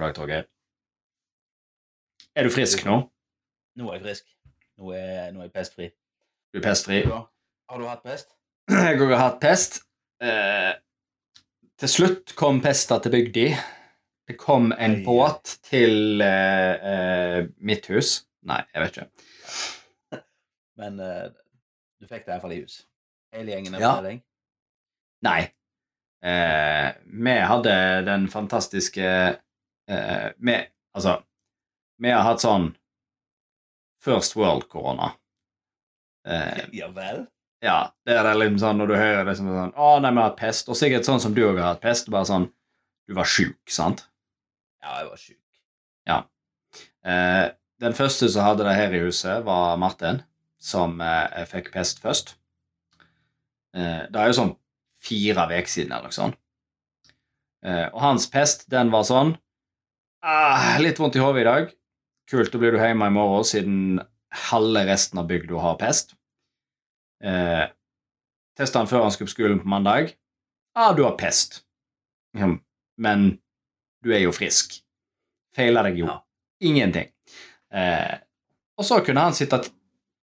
God dag, Torgeir. Er du frisk nå? Nå er jeg frisk. Nå er, nå er jeg pestfri. Du er pestfri? Har du hatt pest? Jeg har hatt pest. Eh, til slutt kom pesta til bygda. Det kom en Oi. båt til eh, eh, mitt hus. Nei, jeg vet ikke. Men eh, du fikk det iallfall i hus. Hele gjengen er Ja. med deg? Nei. Eh, vi hadde den fantastiske eh, Vi Altså, vi har hatt sånn First World-korona. Eh, Ja vel? ja, det er litt liksom sånn når du hører det som er sånn Å, nei, vi har hatt pest. Og sikkert sånn som du òg har hatt pest. Bare sånn Du var sjuk, sant? Ja, jeg var sjuk. Eh, den første som hadde det her i huset, var Martin, som eh, fikk pest først. Eh, det er jo sånn fire uker siden, eller noe sånt. Eh, og hans pest, den var sånn ah, Litt vondt i hodet i dag. Kult, da blir du hjemme i morgen, siden halve resten av bygda har pest. Eh, Testa han før han skulle på skolen på mandag. Ah, du har pest. Men du er jo frisk. Feiler deg jo Ja. ingenting. Eh, og så kunne han sitte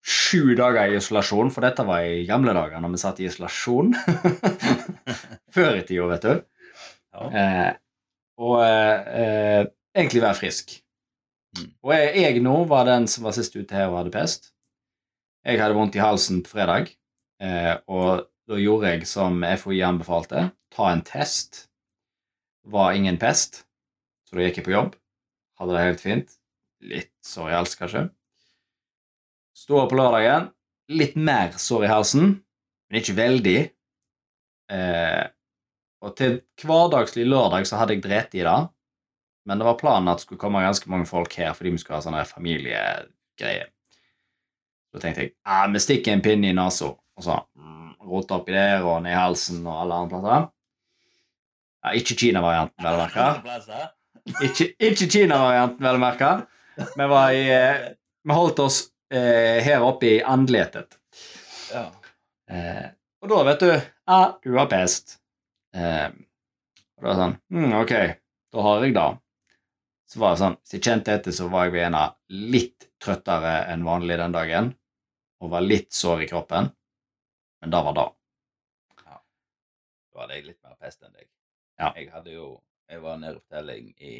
sju dager i isolasjon, for dette var i gamle dager når vi satt i isolasjon. Før i tida, vet du. Ja. Eh, og eh, egentlig være frisk. Mm. Og jeg, jeg nå var den som var sist ute her og hadde pest. Jeg hadde vondt i halsen på fredag, eh, og da gjorde jeg som FHI anbefalte, ta en test. Var ingen pest, så da gikk jeg på jobb. Hadde det helt fint. Litt sår i hals, kanskje. Sto opp på lørdagen. Litt mer sår i halsen, men ikke veldig. Eh, og til hverdagslig lørdag så hadde jeg drept i det. Men det var planen at det skulle komme ganske mange folk her fordi vi skulle ha sånne familiegreier. Så tenkte jeg ah, vi stikker en pinne i nesa, og så mm, rote oppi der og ned i halsen og alle andre plasser. Ja, ikke Kina-varianten, vel å merke. Ikke, ikke Kina-varianten, vel å merke. Vi, var i, eh, vi holdt oss eh, her oppe i andletet. Ja. Eh, og da, vet du Ja, du har pest. Eh, og da er det sånn hm, Ok, da har jeg det. Så var det sånn, jeg kjente etter, så var jeg ved ena litt trøttere enn vanlig den dagen. Og var litt sår i kroppen. Men det var det. Da hadde jeg litt mer pest enn deg. Ja. Jeg hadde jo Jeg var nede på telling i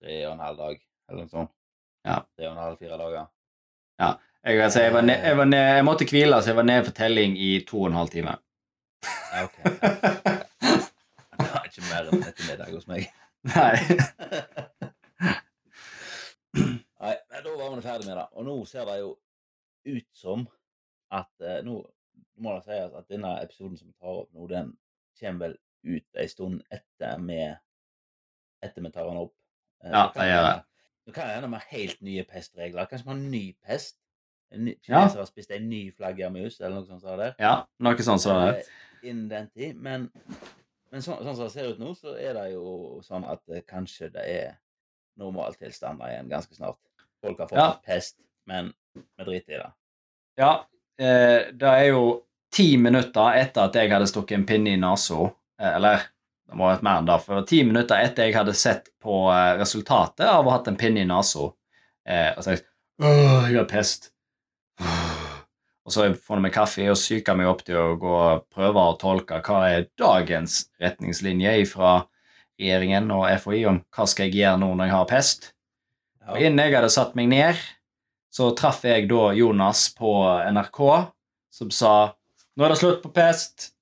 tre og en halv dag, eller noe sånt. Ja. Tre og en halv, fire dager. Jeg, altså, jeg, var ned, jeg, var ned, jeg måtte hvile, så jeg var nede for telling i to og en halv time. Ja, ok. Det var ikke mer enn ettermiddag hos meg. Nei. Nei, men da var vi ferdig med det. Og nå ser det jo ut som at eh, Nå må det sies at denne episoden som vi tar opp nå, den kommer vel ut ei stund etter vi etter vi tar den opp. Eh, Ja, det gjør det. Nå kan det hende vi har helt nye pestregler. Kanskje vi har ny pest? En ny, Ja. har spist en ny flaggermus, eller noe sånt. som der. Ja, noe sånt som det der. Eh, Innen den tid. Men, men sånn, sånn som det ser ut nå, så er det jo sånn at eh, kanskje det er normaltilstander igjen ganske snart. Folk har fått Ja. pest, men vi driter i det. Ja, eh, det er jo ti minutter etter at jeg hadde stukket en pinne i nesa, eh, eller det må ha vært mer enn det, for ti minutter etter jeg hadde sett på eh, resultatet av å ha hatt en pinne i nesa, eh, og sagt 'Å, jeg har pest. Og så får jeg meg kaffe og psyker meg opp til å gå og prøve å tolke hva er dagens retningslinje fra regjeringen og FHI om hva skal jeg gjøre nå når jeg har pest. Og innen jeg hadde satt meg ned, så traff jeg da Jonas på NRK, som sa nå er det slutt på pest.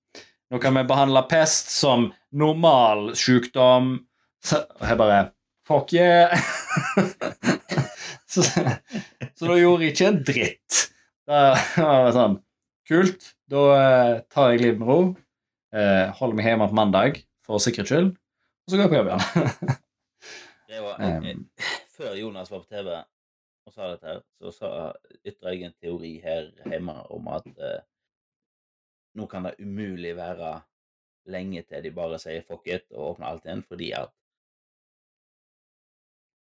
Nå kan vi behandle pest som normal sykdom. Og jeg bare Fuck yeah! så, så da gjorde jeg ikke en dritt. Da var det sånn Kult. Da eh, tar jeg livet med ro. Eh, holder meg hjemme på mandag for sikkerhets skyld, og så går jeg på jobb igjen. Det var, eh, før Jonas var på TV og sa dette, her, så sa, ytra jeg en teori her hjemme om at eh, nå kan det umulig være lenge til de bare sier fuck it og åpner alt igjen, fordi at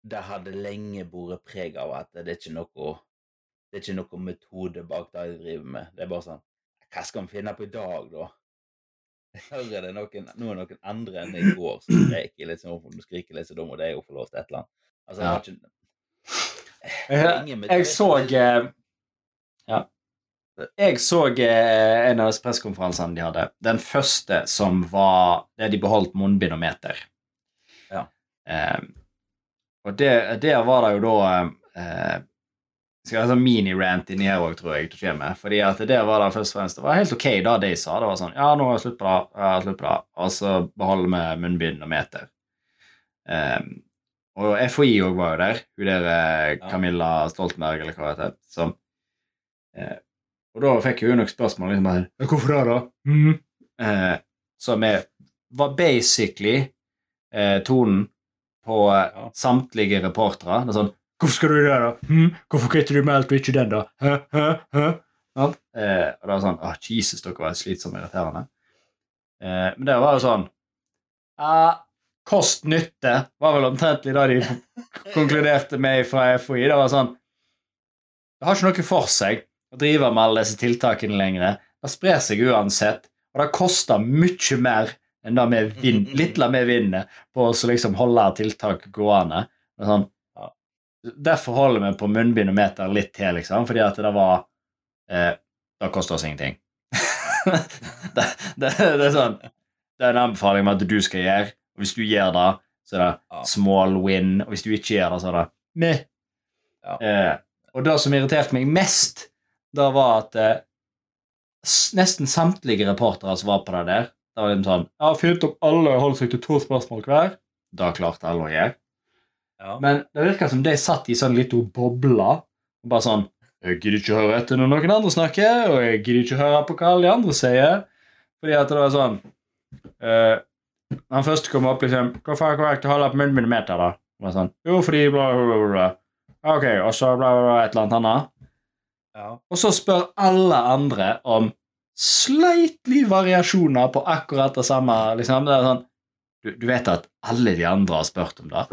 det hadde lenge båret preg av at det er ikke noe det er ikke noe metode bak det jeg driver med. Det er bare sånn Hva skal vi finne på i dag, da? Jeg hører det er noen, nå er noen andre enn i går som skriker litt sånn, du skriker litt så da må det jo få lov til et eller annet. Altså, jeg har ikke Jeg, er jeg så eh, Ja. Jeg så eh, en av disse pressekonferansene de hadde. Den første som var der de beholdt munnbind og meter. Ja. Eh, og der, der var det jo da eh, skal ha sånn mini-rant inni her òg, tror jeg. det kommer. Fordi at det var det først og fremst Det var helt ok da de sa. Det var sånn Ja, nå har jeg slutt på det. Ja, slutt på det. Og så beholder vi munnbind og meter. Um, og FHI òg var jo der. Hun der eh, Camilla Stoltenberg, eller hva det heter. Som eh, Og da fikk hun nok spørsmål liksom her Hvorfor det, da? Mhm. Uh, som er, var basically uh, tonen på samtlige reportere. Det er sånn Hvorfor skal du det, da? Hm? Hvorfor kutter du melk og ikke den, da? Hæ? Hæ? Hæ? Sant? Eh, og det var sånn Å, Jesus, dere var slitsomme og irriterende. Eh, men det var jo sånn ja, Kost-nytte var vel omtrentlig det de konkluderte med fra FHI. Det var sånn Det har ikke noe for seg å drive med alle disse tiltakene lenger. Det sprer seg uansett, og det koster mye mer enn det vi litt mer vi vinner på å liksom holde tiltak gående. Det er Sånn. Derfor holder vi på munnbind og meter litt til, liksom, fordi at det var eh, Det koster oss ingenting. det, det, det er sånn Det er en anbefaling med at du skal gjøre, og hvis du gjør det, så er det small win, og hvis du ikke gjør det, så er det meh. Ja. Eh, og det som irriterte meg mest, da var at eh, nesten samtlige reportere som var på det der, det var liksom sånn Ja, fint om alle holder seg til to spørsmål hver. Det klarte alle å gjøre. Ja. Men det virka som de satt i sånn litt boble. Og bare sånn Jeg gidder ikke høre etter når noen andre snakker, og jeg gidder ikke høre på hva alle de andre sier. Fordi at det var sånn uh, Han første kom opp liksom Hvorfor er det korrekt å holde på millimeter, da? Det var sånn, jo, fordi bla, bla, bla, bla. Ok, og så bla, bla, bla, et eller annet annet. ja. Og så spør alle andre om slightly variasjoner på akkurat det samme. liksom. Det er sånn, du, du vet at alle de andre har spurt om det.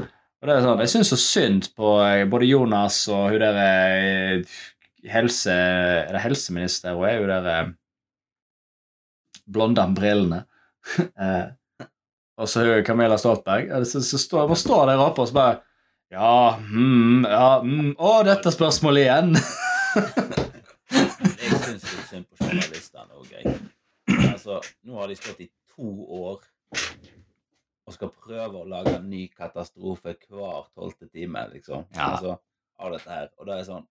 Og det er sånn, Jeg syns så synd på eh, både Jonas og hun der eh, helse... Er det helseminister og er hun der eh, blonde med brillene? og så hun Camilla Stoltberg. Så, så står, man der oppe og så bare Ja, mm, ja mm, Å, dette spørsmålet igjen! Jeg syns litt synd på journalistene og jeg. Altså, nå har de stått i to år og skal prøve å lage en ny katastrofe hver tolvte time, liksom. Ja. Altså, av dette her. Og da er det sånn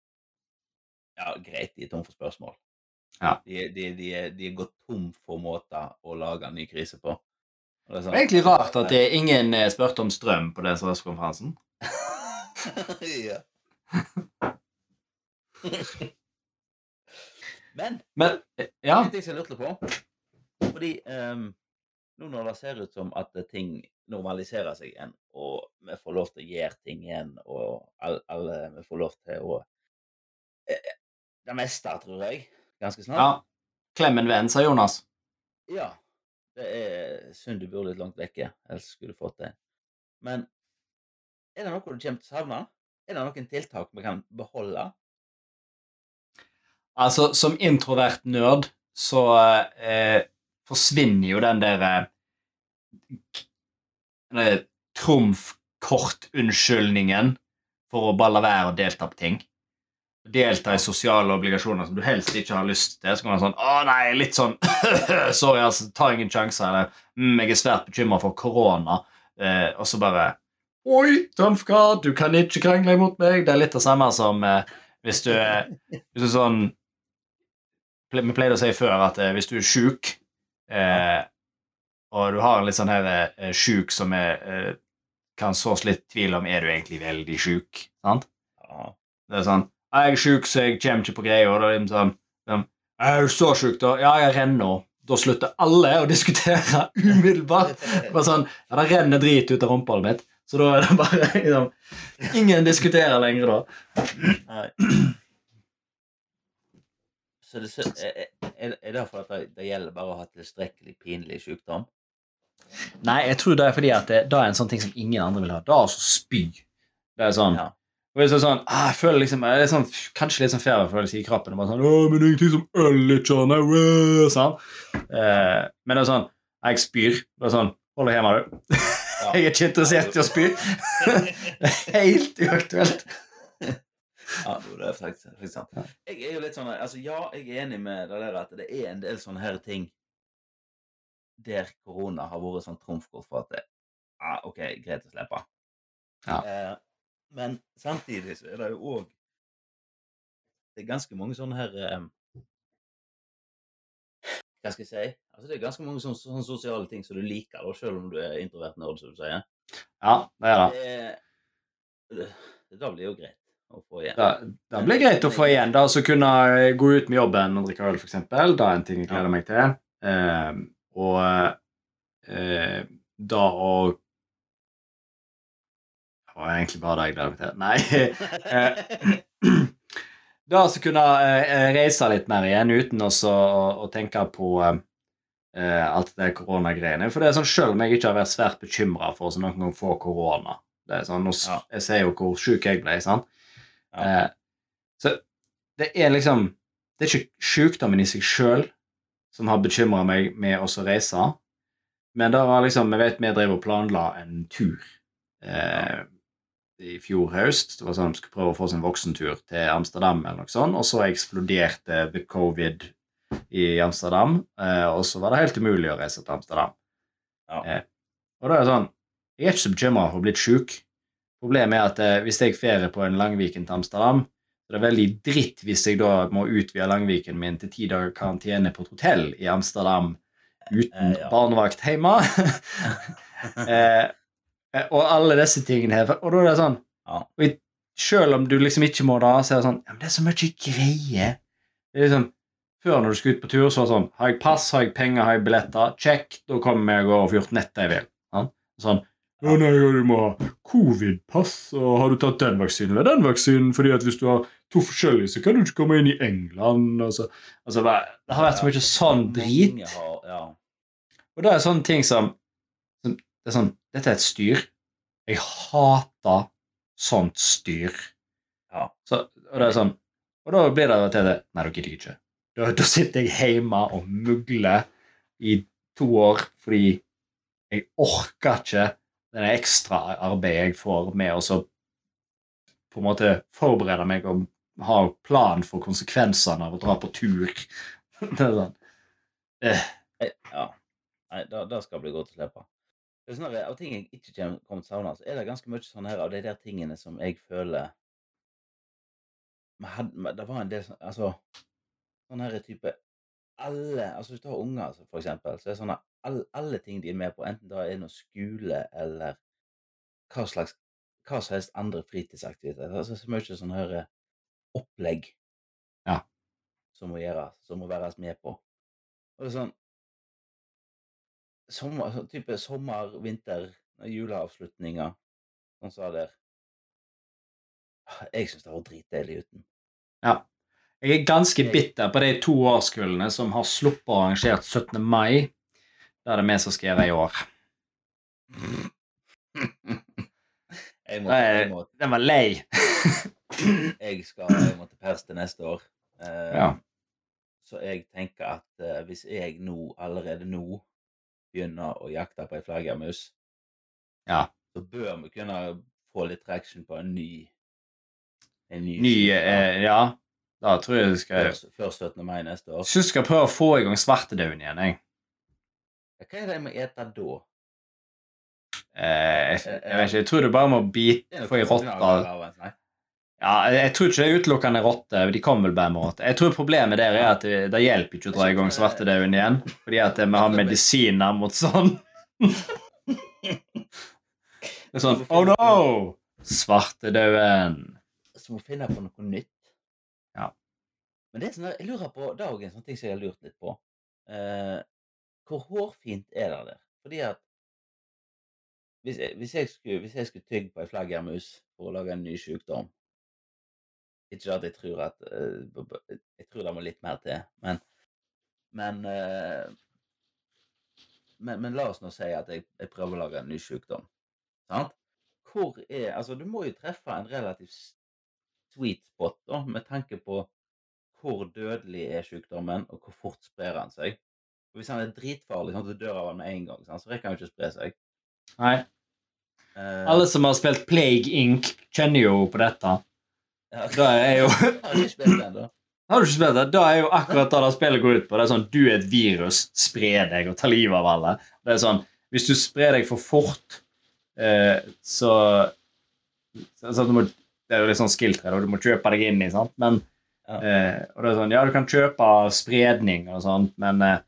Ja, greit, de er tom for spørsmål. Ja. De, de, de, de er gått tom for måter å lage en ny krise på. Og det er Det sånn- er egentlig rart at det er ingen eh, spurte om strøm på den konferansen. ja. Men Men ja. Jeg lurte på Fordi ehm, nå når det ser ut som at ting normaliserer seg igjen, og vi får lov til å gjøre ting igjen, og alle, alle vi får lov til å eh, Det meste, tror jeg, ganske snart. ja. klemmen Klem en venn, sa Jonas. Ja. Det er synd du bor litt langt vekke, ellers skulle du fått det. Men er det noe du kommer til å savne? Er det noen tiltak vi kan beholde? Altså, som introvert nerd så eh, forsvinner jo den der eh, den der trumfkortunnskyldningen for å bare la være å delta på ting. Delta i sosiale obligasjoner som du helst ikke har lyst til. Så kan man sånn Å, nei, litt sånn Sorry, altså, Ta ingen sjanser. Eller mm, jeg er svært bekymra for korona. Eh, og så bare Oi, trumfkart, du kan ikke krangle imot meg. Det er litt det samme som eh, hvis du er er sånn Vi pleide å si før at eh, hvis du er sjuk, eh, og du har en litt sånn her eh, sjuk som er, eh, kan sås litt tvil om er du egentlig veldig sjuk, sant? Ja. Det er sånn 'Jeg er sjuk, så jeg kommer ikke på greia.' Og da er det sånn, sånn «Er du så sjuk, da?' 'Ja, jeg renner.' Da slutter alle å diskutere umiddelbart. Bare sånn, ja, Det renner drit ut av rumpehullet mitt, så da er det bare liksom, Ingen diskuterer lenger da. Nei. Så det, er, er er det derfor at det, det gjelder bare å ha tilstrekkelig pinlig sykdom? Nei, jeg tror det er fordi at det, det er en sånn ting som ingen andre vil ha. Det er altså spy. Det er sånn Ja. og det er sånn, ah, jeg føler liksom, det er sånn, Kanskje litt sånn feriefølelse i kroppen. og Bare sånn, Åh, men ingenting som øl i har, øh», sånn. Eh, men det er sånn Jeg spyr. Det er sånn Hold deg hjemme, du. Ja. Jeg er ikke interessert i å spy. Helt uaktuelt. Ja, det er faktisk, faktisk sant. Jeg er jo litt sånn Altså, ja, jeg er enig med det der at det er en del sånne her ting der korona har vært sånn trumfkort for at det, ja, OK, greit å slippe. Ja. Eh, men samtidig så er det jo òg Det er ganske mange sånne her eh, Hva skal jeg si? Altså, det er ganske mange sånne, sånne sosiale ting som du liker, da, selv om du er introvert nerd, som du sier. Ja, det er det. Det, det da blir jo greit å få igjen. Det, da blir greit å få igjen. da, Så kunne jeg gå ut med jobben og drikke øl, f.eks. Det er en ting jeg gleder meg til. Eh, og eh, da å Det var egentlig bare det jeg gleder meg til. Nei. eh, da så kunne eh, reise litt mer igjen uten også å, å tenke på eh, alt det koronagreiene. For det er sånn, selv om jeg ikke har vært svært bekymra for å noen gang få korona det er sånn, Ja. Jeg ser jo hvor sjuk jeg ble. sant? Ja. Eh, så det er liksom Det er ikke sykdommen i seg sjøl som har bekymra meg med å reise, men da var liksom Vi vet vi drev og planla en tur eh, i fjor høst. Det var sånn vi skulle prøve å få oss en voksentur til Amsterdam, eller noe sånt, og så eksploderte the covid i Amsterdam, eh, og så var det helt umulig å reise til Amsterdam. Ja. Eh, og da er det sånn Jeg er ikke så bekymra for å bli sjuk. Problemet er at eh, hvis jeg ferier på en Langviken til Amsterdam, det er veldig dritt hvis jeg da må utvide Langviken min til ti dager karantene på et hotell i Amsterdam uten Eh, ja. barnevakt hjemme. eh, eh, og alle disse tingene her. Og da er det sånn Ja. og Selv om du liksom ikke må da, så er det sånn ja, men Det er så mye greier. Det er liksom, Før når du skulle ut på tur, så var det sånn Har jeg pass, har jeg penger, har jeg billetter? Check. Da kommer jeg og får gjort nettet jeg vil. Sant? Sånn ja, nei, du må ha covid-pass, og har du tatt den vaksinen eller den vaksinen? fordi at hvis du har to forskjellige, så kan du ikke komme inn i England. Altså, altså Det har vært så mye sånn drit. Ja. Og det er sånne ting som, som det er sånn, Dette er et styr. Jeg hater sånt styr. Ja. Så, og det er sånn Og da blir det til det Nei, da gidder jeg ikke. Da, da sitter jeg hjemme og mugler i to år fordi jeg orker ikke det ekstra arbeidet jeg får med å så på en måte forberede meg og ha plan for konsekvensene av å dra på tur. Det er sånn eh, Eh, ja. Nei, da, da skal det bli godt å slippe. Det her- av ting jeg ikke kommer, til å savne, så er det ganske mye sånn her av de der tingene som jeg føler Det var en del sånn Altså, sånn her type Alle altså Hvis du har unger, altså, for eksempel, så er det sånn at alle, alle ting de er med på, enten det er noe skole eller hva slags hva som helst andre fritidsaktiviteter. Altså, så mye sånn her eh, opplegg Ja. som må gjøres, som må være med på. Og det er sånn sommer, så type sommer, vinter, juleavslutninger, sånn som det der. Jeg syns det var dritdeilig uten. Ja. Jeg er ganske bitter på de to årskullene som har sluppet å arrangert 17. mai. Det er det vi som skal gjøre i år. Jeg må, jeg, må, Den var lei. jeg skal jeg må til neste år. Eh, Ja. Så jeg tenker at eh, hvis jeg nå, allerede nå, begynner å jakte på ei flaggermus, Ja. så bør vi kunne få litt traction på en ny En ny, Ny eh, Ja, da tror jeg du skal før, før 17. mai neste år. Syns du skal prøve å få i gang svartedauden igjen, jeg. Hva er det jeg må ete da? Eh, jeg, jeg vet ikke, jeg tror du bare må bite få i rotta. Ja, jeg, tror ikke det er utelukkende rotte. De kommer vel bare med rotte. Jeg tror problemet der er at det, det hjelper ikke å dra i gang svartedauden igjen, fordi at vi har medisiner mot sånn. Det er sånn Oh no! Svartedauden. Så må finne på noe nytt. Ja. Men det er sånn, jeg lurer på, det er også en sånn ting som jeg har lurt litt på. Uh, hvor hårfint er det der? Fordi at hvis jeg, hvis jeg skulle, hvis jeg skulle tygge på ei flaggermus for å lage en ny sykdom Ikke at jeg tror at eh, Jeg tror det må litt mer til, men Men, eh, men, men la oss nå si at jeg, jeg prøver å lage en ny sykdom. Sant? Hvor er Altså, du må jo treffe en relativt sweet spot da, med tanke på hvor dødelig er sykdommen, og hvor fort sprer han seg. Og hvis han er dritfarlig, sånn at du dør av han med en gang, sant, så rekker han jo ikke å spre seg. Nei. Uh, Alle som har spilt Plague Inc., kjenner jo på dette. Ja. Da er jo har det du ikke spilt det? Da er jo akkurat det det spillet går ut på. Det er sånn, Du er et virus, spre deg og ta livet av alle. Det er sånn, Hvis du sprer deg for fort, eh, så, så, må, Det er jo litt sånn skill-tre, og du må kjøpe deg inn i, sant? Men, Ja. eh, og det er sånn, Ja, du kan kjøpe spredning og sånt, men eh,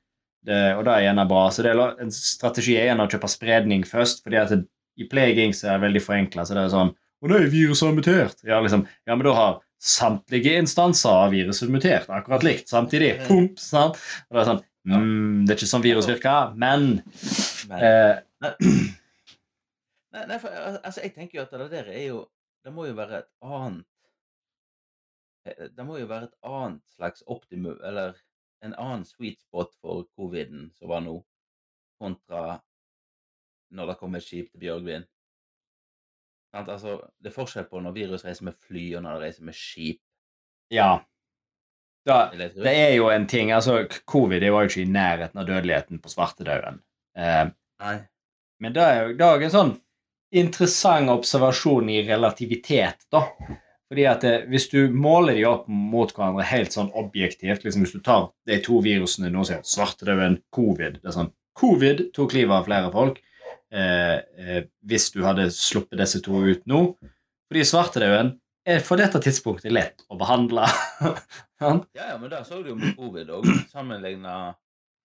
det, og det er gjerne bra. Så det er en strategi er gjerne å kjøpe spredning først, fordi at det, i Play så er det veldig forenkla. Så det er sånn Og nå er viruset mutert. Ja, liksom, ja, men da har samtlige instanser av viruset mutert akkurat likt samtidig. Pump, sant? Og det er sånn mm, Det er ikke sånn virus virker, men Men, eh, nei, nei, for, altså, jeg tenker jo at det der er jo Det må jo være et annet eh, Det må jo være et annet slags optimum, eller en annen sweet spot for coviden som var nå, kontra når det kommer et skip til Bjørgvin. Altså, det er forskjell på når virus reiser med fly, og når det reiser med skip. ja. Da, det er jo en ting altså Covid er var jo ikke i nærheten av dødeligheten på svartedauden. Eh, Nei. Men det er jo det er en sånn interessant observasjon i relativitet, da. Fordi at det, Hvis du måler de opp mot hverandre helt sånn objektivt liksom Hvis du tar de to virusene nå svartedauden, covid det er sånn, Covid tok livet av flere folk. Eh, eh, hvis du hadde sluppet disse to ut nå. Fordi svartedauden er for dette tidspunktet lett å behandle. Ja, ja, men der så du jo med covid òg, sammenligna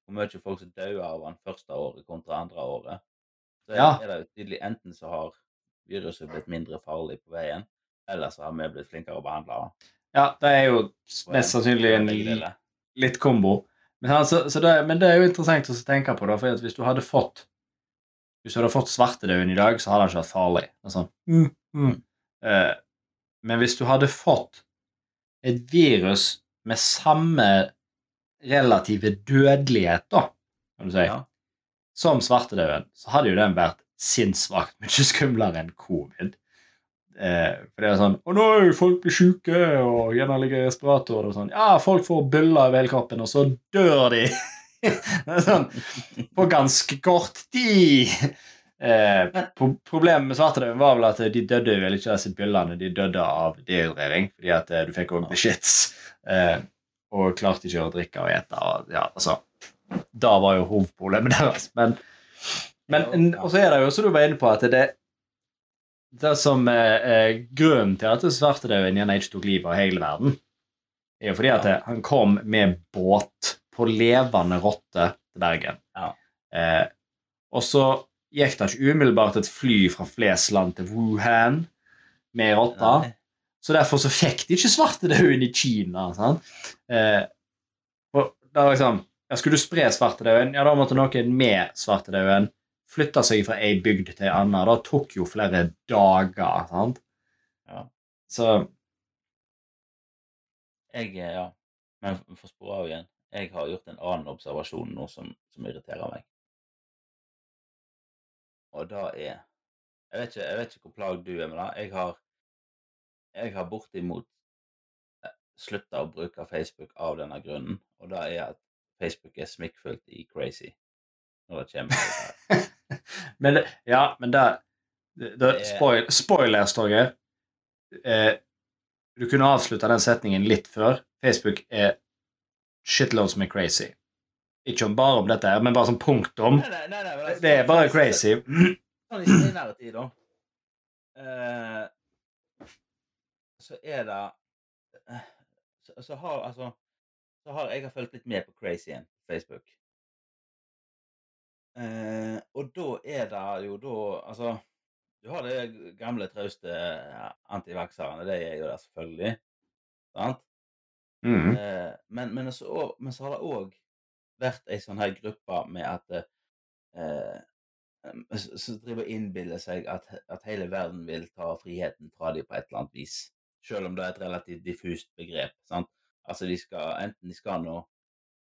hvor mye folk som døde av den første året kontra andre året. Så Ja. er det jo tydelig enten så har viruset blitt mindre farlig på veien, eller så har vi blitt flinkere å behandle det. ja, det er jo mest sannsynlig en litt kombo. Men, altså, så det, men det er jo interessant å tenke på, da, for hvis du hadde fått Hvis du hadde fått svartedauden i dag, så hadde den ikke vært farlig. Sånn. Mm, mm. Eh, men hvis du hadde fått et virus med samme relative dødelighet, da, kan du si, Ja. som svartedauden, så hadde jo den vært sinnssvakt mye skumlere enn covid. Eh, for det er sånn Å nei, folk blir sjuke og gjerne ligger i respirator. Og sånn. Ja, folk får byller over hele kroppen, og så dør de. sånn På ganske kort tid. Eh, pro problemet med svartedauden var vel at de døde vel ikke av disse byllene, de døde av dehydrering, fordi at eh, du fikk òg beskjeds. Eh, og klarte ikke å drikke og ete. Og, ja, altså, da var jo hovedproblemet deres. Men, men og så er det jo, som du var inne på, at det det som er, er grunnen til at svartedauden gjerne ikke tok livet av hele verden, er jo fordi at han kom med båt på levende rotter til Bergen. Ja. Eh, og så gikk det ikke umiddelbart et fly fra Flesland til Wuhan med rotta. Så derfor så fikk de ikke svartedauden i Kina. Sant? Eh, og da liksom, ja, Skulle du spre svartedauden, ja, da måtte noen med svartedauden flytte seg fra ei bygd til ei anna. Det tok jo flere dager. sant? Ja. Så Jeg, eh, ja. Men for å spore av igjen, jeg har gjort en annen observasjon nå som, som irriterer meg. Og da er Jeg vet ikke, jeg vet ikke hvor plagd du er med det. Jeg har, jeg har bortimot eh, slutta å bruke Facebook av denne grunnen, og det er at Facebook er smikkfullt i crazy når det kommer. Men det, ja, men det, det, det spoil, Spoilers, Torgeir. Eh, du kunne avslutta den setningen litt før. Facebook er shitloads med crazy. Ikke om bare om dette, her, men bare som punktum. Nei, nei, nei, altså, Det er bare crazy. sånn i senere tid, da, eh, så er det eh, så, så har altså så har jeg har fulgt litt med på crazyen på Facebook. Eh, og da er det jo da Altså, du har de gamle, trauste antivakserne. Det er jo der, selvfølgelig. Sant? Mm. Eh, men, men, så, har det òg vært ei sånn her gruppe med at eh, som driver og innbiller seg at, at hele verden vil ta friheten fra dem på et eller annet vis. Selv om det er et relativt diffust begrep. sant? Altså de skal, Enten de skal nå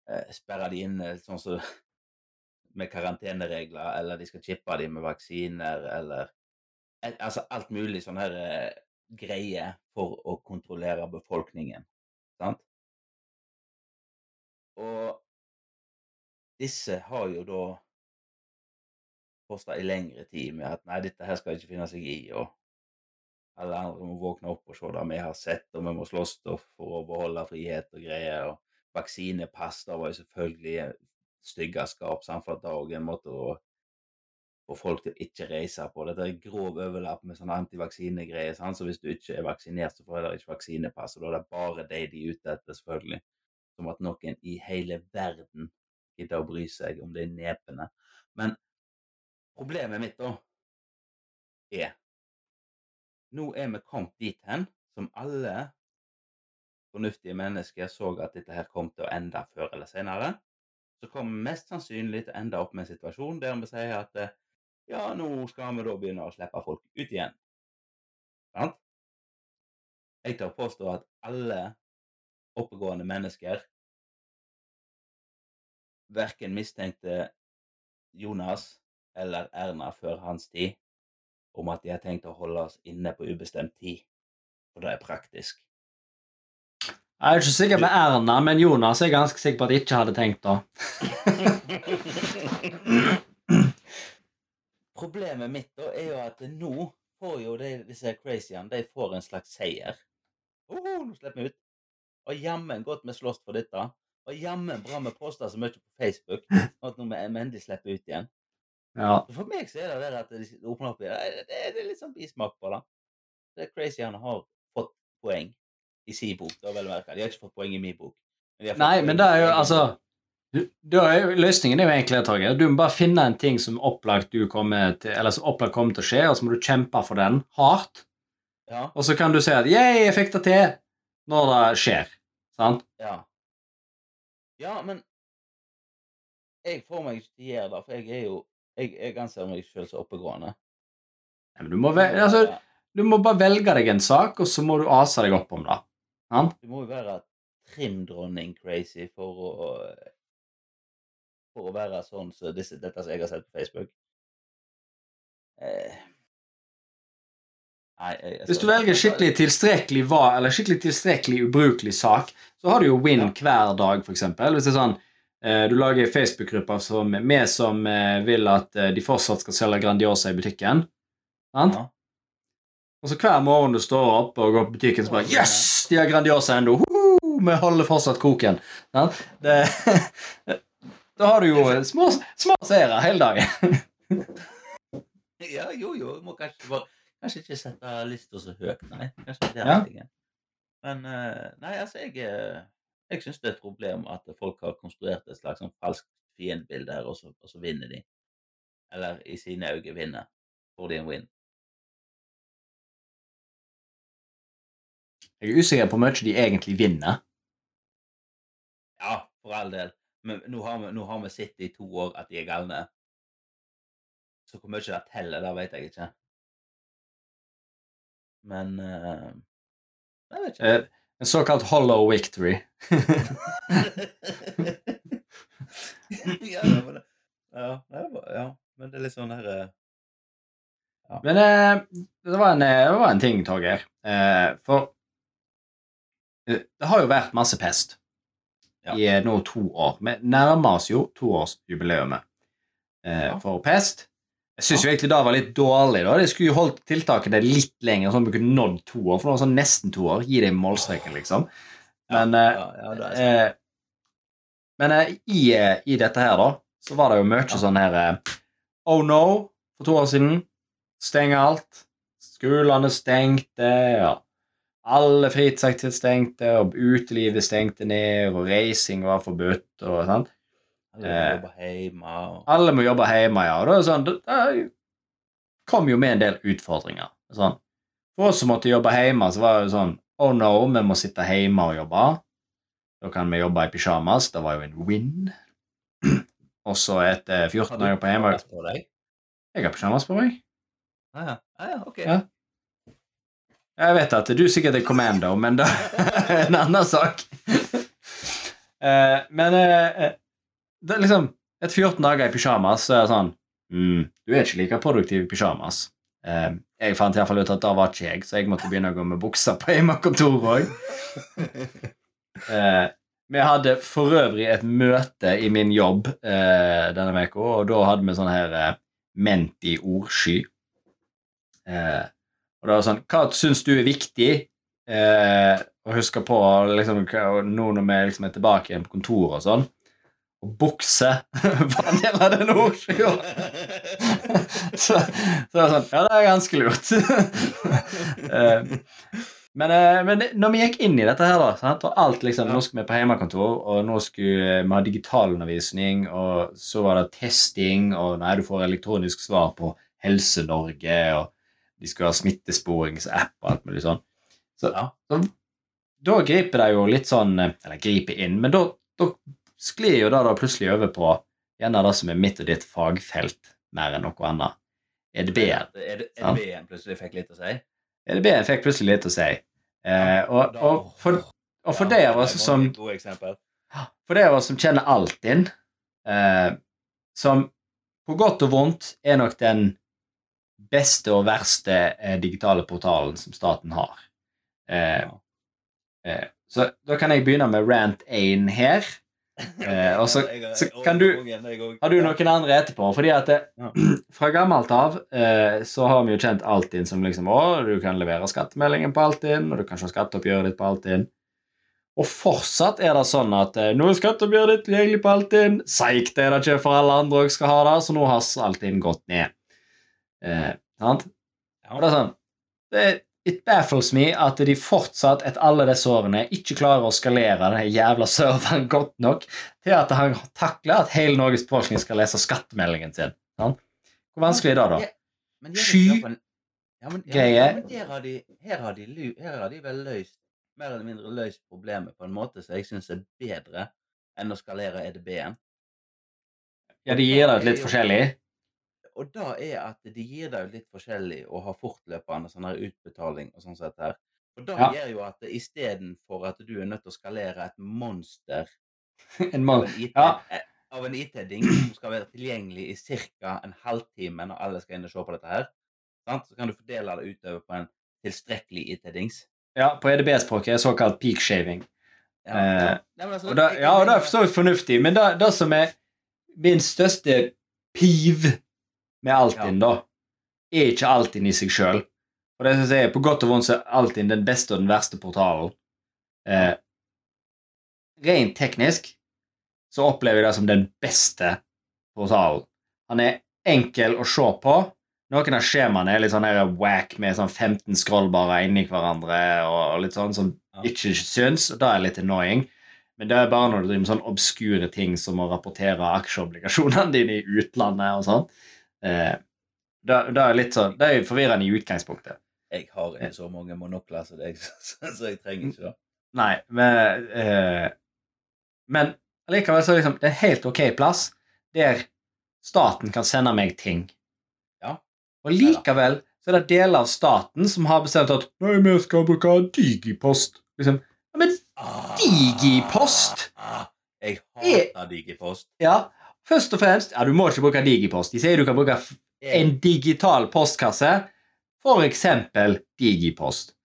eh, sperre de inne sånn som med karanteneregler, eller de skal chippe dem med vaksiner, eller et, Altså alt mulig sånn her eh, greie for å kontrollere befolkningen. Sant? Og disse har jo da posta i lengre tid med at nei, dette her skal ikke finne seg i, og alle andre må våkne opp og se det vi har sett, og vi må slåss for å beholde frihet og greier. og Vaksinepass var jo selvfølgelig styggeskap, sant, for det en måte å få folk til å ikke reise på. Dette er grov overlapp med sånne antivaksinegreier. Sånn. Så hvis du ikke er vaksinert, så får du ikke vaksinepass. Og da er det bare de de er ute etter, selvfølgelig. Som at noen i hele verden gidder å bry seg om de nepene. Men problemet mitt da er Nå er vi kommet dit hen som alle fornuftige mennesker så at dette her kom til å ende før eller senere. Så kommer vi mest sannsynlig til å ende opp med en situasjon der vi sier at eh, ja, nå skal vi da begynne å slippe folk ut igjen. Sant? Jeg tør påstå at alle oppegående mennesker verken mistenkte Jonas eller Erna før hans tid om at de har tenkt å holde oss inne på ubestemt tid. For det er praktisk. Jeg er ikke sikker med Erna, men Jonas er ganske sikker på at de ikke hadde tenkt det. Problemet mitt da er jo at nå får jo de, disse crazyene de får en slags seier. Oh, nå slipper vi ut. Og jammen godt vi slåss for dette. Og jammen bra vi poster så mye på Facebook at nå vi endelig slipper ut igjen. Ja. For meg så er det det at de åpner opp i det. Det er, det litt sånn bismak på det. Det crazyene har fått poeng i sin bok, da vel å merke. De har ikke fått poeng i min bok. fått Nei, men det er jo altså er Løsningen er jo egentlig det, Torgeir. Du må bare finne en ting som opplagt du kommer til, eller som opplagt kommer til å skje, og så må du kjempe for den hardt. Ja, Og så kan du si at 'yeah, jeg fikk det til', når det skjer. Sant? ja. Ja, men jeg får meg ikke til å gjøre det, for jeg er jo Jeg, jeg anser meg selv som oppegående. Ja, men du, må vel, altså, du må bare velge deg en sak, og så må du ase deg opp om det. Sant? Du må jo være trimdronning crazy for å For å være sånn som disse, dette som jeg har sett på Facebook. Eh. Nei, jeg, jeg Hvis du velger skikkelig tilstrekkelig hva, eller skikkelig tilstrekkelig ubrukelig sak, så har du jo win Ja. hver dag, eksempel. Hvis det er sånn eh, du lager Facebook-grupper som vi som eh, vil at eh, de fortsatt skal selge Grandiosa i butikken. Sant? Ja. Og så hver morgen du står opp og går på butikken, så bare Yes! De har Grandiosa ennå! Vi holder fortsatt koken. Sant? Det, da har du jo små, små seere hele dagen. ja, jo, jo. Må kanskje, bare, kanskje ikke sette lista så høyt, nei. Kanskje det er Ja. tingen. Men eh, nei, altså, jeg, eh, jeg syns det er et problem at folk har konstruert et slags sånn falskt fiendebilde her, og så, og så vinner de. Eller i sine øyne vinner. Får de en win. Jeg er usikker på hvor mye de egentlig vinner. Ja, for all del. Men nå har vi, nå har vi sett i to år at de er galne. Så hvor mye det teller, det vet jeg ikke. Men uh, Jeg vet ikke. Eh, En såkalt hollow victory. ja, det men, det- ja, det var- ja, men det er litt sånn her ja. Men eh, det, var en, eh, det var en ting, Torgeir. Eh, for eh, det har jo vært masse pest Ja. i eh, nå to år. Vi nærmer oss jo toårsjubileet eh, Ja. for pest. Jeg syns jo egentlig det var litt dårlig. da. De skulle jo holdt tiltakene litt lenger, sånn at vi kunne nådd to år. For det var sånn nesten to år. Gi dem målstreken, liksom. Men eh, ja, ja, det er. Eh, men eh, i, eh, i dette her, da, så var det jo mye Ja. sånn her eh, Oh no, for to år siden. Stenge alt. Skolene stengte, ja. Alle fritidsaktiviteter stengte, og utelivet stengte ned, og reising var forbudt. og sånn. Alle må jobbe hjemme og Alle må jobbe hjemme, ja. og Da det sånn, da, kom jo med en del utfordringer. Sånn. For oss som måtte jobbe hjemme, så var det sånn Oh no, vi må sitte hjemme og jobbe. Da kan vi jobbe i pysjamas. Det var jo en win. Og så etter 14 dager på hjemme på deg? Jeg har pysjamas på meg. Ah, ja. Ah, ja, ok. Ja. Jeg vet at du sikkert er commando, men det er en annen sak. Eh, men eh, det er liksom Et 14 dager i pysjamas så er det sånn mm, Du er ikke like produktiv i pysjamas. Eh, jeg fant i hvert fall ut at det var ikke jeg, så jeg måtte begynne å gå med bukser på hjemmekontoret òg. Eh, Vi hadde for øvrig et møte i min jobb eh, denne uka, og da hadde vi sånn her eh, Menti-ordsky. Eh, og det var sånn Hva syns du er viktig eh, å huske på liksom, nå når vi liksom er tilbake igjen på kontoret og sånn? Og bukse var en del av den ordskya. så, så det var sånn Ja, det er ganske lurt. Eh, men, eh, men når vi gikk inn i dette her, da, sant? og alt liksom, nå skulle vi på hjemmekontor, og nå skulle vi ha digitalundervisning, og så var det testing, og nei, du får elektronisk svar på Helse-Norge, og de skulle ha smittesporingsapp og alt mulig sånn. Så, Ja. så da griper det jo litt sånn Eller griper inn, men da, da sklir jo det da plutselig over på gjerne det som er mitt og ditt fagfelt, mer enn noe annet. EDB-en. Sant. EDB-en plutselig fikk litt å si? EDB-en fikk plutselig litt å si. Eh, og, og, for, og for Ja, det av oss som. For det av oss som kjenner Altinn, eh, som på godt og vondt er nok den beste og verste eh, digitale portalen som staten har. Eh, eh, så da kan jeg begynne med rant 1 her. Eh, og så, så kan du har- du noen andre etterpå? Fordi at det, Fra gammelt av eh, så har vi jo kjent Altinn som liksom Å, du kan levere skattemeldingen på Altinn, og du kan se skatteoppgjøret ditt på Altinn. Og fortsatt er det sånn at eh, nå er skatteoppgjøret ditt tilgjengelig på Altinn. Seigt er det ikke, for alle andre òg skal ha det, så nå har Altinn gått ned. Eh, sant? Og det er sånn det, It baffles me at de fortsatt, etter alle disse årene, ikke klarer å skalere den jævla serveren godt nok til at han takler at hele Norges befolkning skal lese skattemeldingen sin. Sant? Hvor vanskelig er det, da? Sky- ja, men, ja, greie. Ja, men her, har de, her, har de, her har de vel løst mer eller mindre løst problemet på en måte som jeg syns er bedre enn å skalere EDB-en. Ja, de gir det litt forskjellig. Og da er at de gir deg litt forskjellig og har fortløpende sånn her utbetaling og sånn sett her. Og da Ja. gjør jo at istedenfor at du er nødt til å skalere et monster En av en IT Ja. eh, av en IT-ding som skal være tilgjengelig i ca. en halvtime når alle skal inn og se på dette her, sant? så kan du fordele det utover på en tilstrekkelig IT-dings. Ja, på EDB-språket er såkalt peak shaving. Ja, Eh, ja. Nei, altså, Og da, ja, og det er for så vidt fornuftig, men det, det som er min største piv med Altinn, da, er ikke Altinn i seg sjøl. Og det som jeg på godt og vondt så er Altinn den beste og den verste portalen. Eh, rent teknisk så opplever jeg det som den beste portalen. Han er enkel å se på. Noen av skjemaene er litt sånn her whack med sånn 15 scrollbarer inni hverandre og, litt sånn som ikke syns, og det er litt annoying. Men det er bare når du driver med sånn obskure ting som å rapportere aksjeobligasjonene dine i utlandet og sånn. Eh, det, det er litt sånn, det er forvirrende i utgangspunktet. Jeg har ikke så mange monokler som deg, så, jeg trenger ikke det. Nei, men eh, Men likevel så er det er det en helt ok plass der staten kan sende meg ting. Ja. Og likevel så er det deler av staten som har bestemt at Nei, vi skal bruke digipost. Liksom, ja, men Digipost? Ah, jeg Er- hater digipost. ja, først og fremst Ja, du må ikke bruke digipost. De sier du kan bruke en digital postkasse, for eksempel digipost.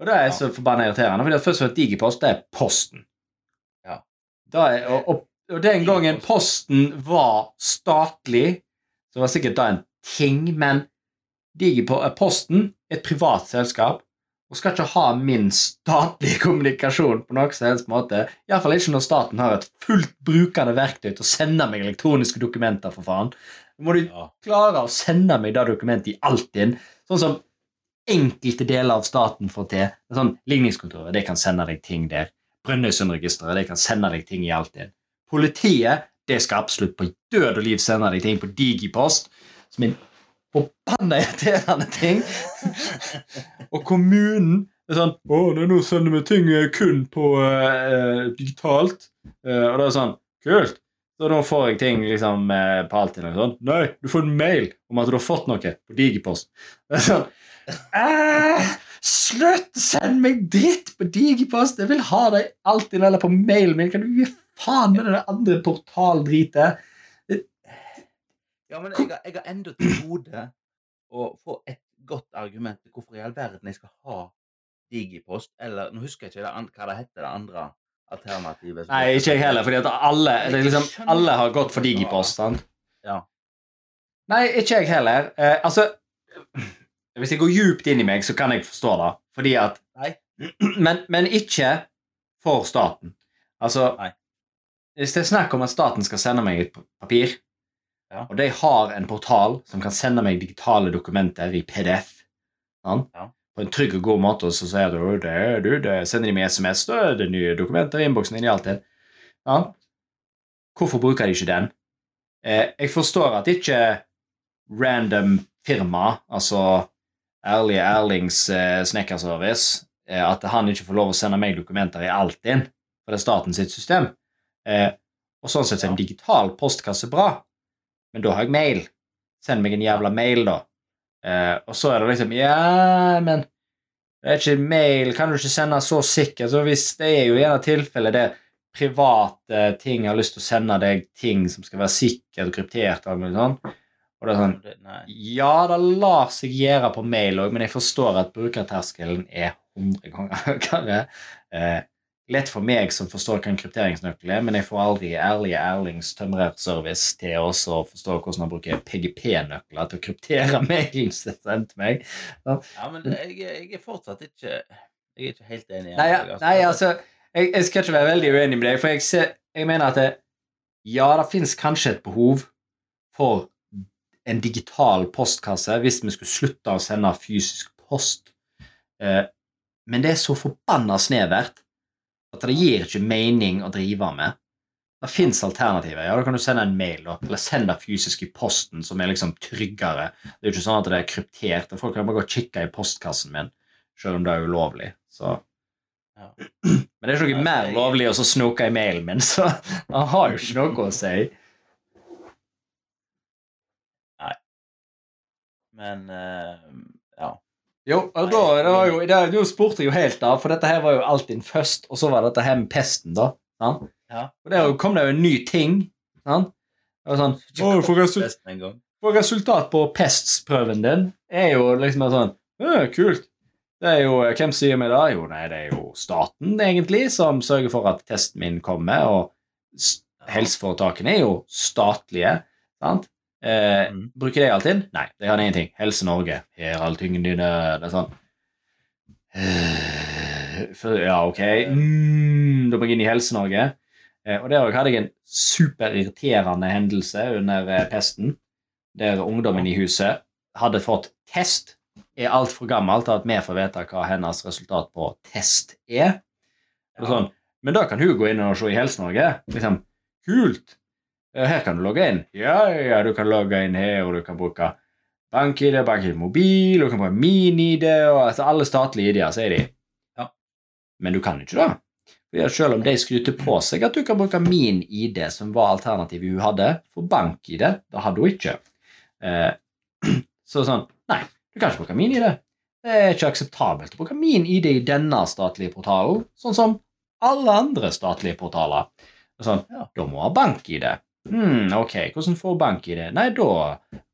Og det er så forbanna irriterende, for først og fremst digipost, det er posten. Ja. Er, og, og, og den gangen posten var statlig, så var sikkert da en ting, men eh, Posten er et privat selskap og skal ikke ha min statlige kommunikasjon på noen som helst måte. Iallfall ikke når staten har et fullt brukende verktøy til å sende meg elektroniske dokumenter, for faen. Da må du ja. klare å sende meg det dokumentet i Altinn, sånn som enkelte deler av staten får til. Er Sånn, Ligningskontoret det kan sende deg ting der. Brønnøysundregisteret det kan sende deg ting i Altinn. Politiet det skal absolutt på død og liv sende deg ting på Digipost, som en forbanna irriterende ting. og kommunen er sånn Å, nå sender vi ting eh, kun på uh, digitalt. Uh, og det er sånn Kult. Så nå får jeg ting liksom uh, på alltid. eller sånn. Nei, du får en mail om at du har fått noe på Digipost. Det er sånn «Æ, Slutt! Send meg dritt på Digipost! Jeg vil ha deg alltid eller på mailen min. Kan du gi faen med det andre portaldritet? Ja, men jeg har, jeg har enda til gode å få et godt argument til hvorfor i all verden jeg skal ha digipost, eller Nå husker jeg ikke det, an- hva det heter, det andre alternativet. Nei, ikke jeg heller, fordi at alle, det er liksom, alle har gått for digipost. sant? Ja. Nei, ikke jeg heller. Eh, altså Hvis jeg går djupt inn i meg, så kan jeg forstå det. Fordi at Nei. Men, men ikke for staten. Altså Nei. Hvis det er snakk om at staten skal sende meg et papir, Ja. og de har en portal som kan sende meg digitale dokumenter i PDF? Ja. på en trygg og god måte, og så sier du det, du, det sender de med SMS, da er det nye dokumenter i innboksen din i alltid. Ja. Hvorfor bruker de ikke den? Eh, jeg forstår at ikke random firma, altså Ærlige Erlings eh, snekkerservice, eh, at han ikke får lov å sende meg dokumenter i Altinn, for det er staten sitt system. Eh, og sånn sett er en digital postkasse bra, men da har jeg mail. Send meg en jævla mail, da. Eh, og så er det liksom Ja, men det er ikke mail, kan du ikke sende så sikkert? Så hvis det er jo gjerne tilfellet det private ting jeg har lyst til å sende deg ting som skal være sikkert og kryptert og alt sånn. Og det er sånn ja, det lar seg gjøre på mail òg, men jeg forstår at brukerterskelen er 100 ganger høyere. Eh, lett for meg som forstår hva en krypteringsnøkkel er, men jeg får aldri ærlige Erlings tømrerservice til oss å forstå hvordan han bruker PGP-nøkler til å kryptere mailen som sendt til meg. Ja, men jeg, jeg er fortsatt ikke Jeg er ikke helt enig. Nei, jeg, nei altså, jeg, jeg skal ikke være veldig uenig med deg, for jeg, ser, jeg mener at det, ja, det finnes kanskje et behov for en digital postkasse hvis vi skulle slutte å sende fysisk post. Eh, men det er så forbanna snevert at det gir ikke mening å drive med. Det fins alternativer. Ja, Da kan du sende en mail, eller sende det fysisk i posten, som er liksom tryggere. Det er jo ikke sånn at det er kryptert. og Folk kan bare gå og kikke i postkassen min, selv om det er ulovlig. Så Ja. men det er ikke noe mer lovlig å så snoke i mailen min, så han har jo ikke noe å si. Nei. Men uh, ja. Jo, og da, det var jo, det, Du spurte jo helt av, for dette her var jo Altinn først, og så var det dette her med pesten, da. Sant? Ja. Og der kom det jo en ny ting. Sant? Det var sånn, å, for, resul får resultat på pestsprøven din, er jo liksom sånn «Å, Kult. Det er jo, Hvem sier meg det? Jo, nei, det er jo staten, egentlig, som sørger for at testen min kommer, og helseforetakene er jo statlige, sant? Eh, mm. Bruker de Altinn? Nei, de kan ingenting. Helse Norge, her all tyngden din. Det er sånn eh, for, Ja, ok. Mm, da må jeg inn i Helse-Norge. Eh, og der òg hadde jeg en superirriterende hendelse under eh, pesten, der ungdommen i huset hadde fått test. Er altfor gammel til at vi får vite hva hennes resultat på test er. Og sånn, men da kan hun gå inn og se i Helse-Norge. Liksom, kult! Eh, Her kan du logge inn. Ja, ja, du kan logge inn her, og du kan bruke bank-ID, bank-ID mobil, du kan bruke min-ID, og altså alle statlige ID-er, sier de. Ja. Men du kan ikke det. Selv om de skryter på seg at du kan bruke min ID, som var alternativet hun hadde, for bank-ID, det hadde hun ikke. Eh, så sånn Nei, du kan ikke bruke min ID. Det er ikke akseptabelt å bruke min ID i denne statlige portalen, sånn som alle andre statlige portaler. Sånn, Ja. Da må ha bank-ID. Hmm, ok, hvordan får bank-ID? Nei, da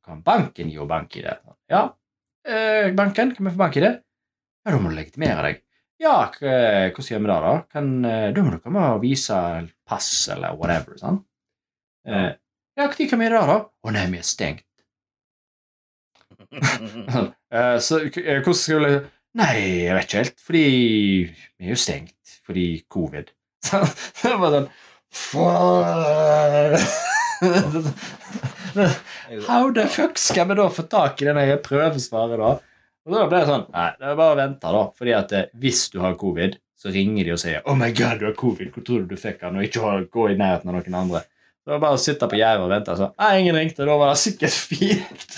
kan banken gi henne bank-ID. Ja, eh, banken, kan vi få bank-ID? Ja, da må du legitimere deg. Ja, hvordan gjør vi det, da? Kan, eh, da må du komme og vise pass eller whatever. sant? Eh, ja, når kan vi gjøre det, da? Å nei, vi er stengt. Eh, så eh, hvordan skal vi...» Nei, jeg vet ikke helt, fordi vi er jo stengt fordi covid. Så det var sånn How the fuck skal vi da få tak i denne prøvesvaret, da? Og da ble det sånn Nei, det er bare å vente, da. Fordi at eh, hvis du har covid, så ringer de og sier 'Oh my God, du har covid. Hvor tror du du fikk den?' Og ikke gå i nærheten av noen andre. Det var bare å sitte på gjerdet og vente. Så, nei, ingen ringte. Da var det sikkert fint.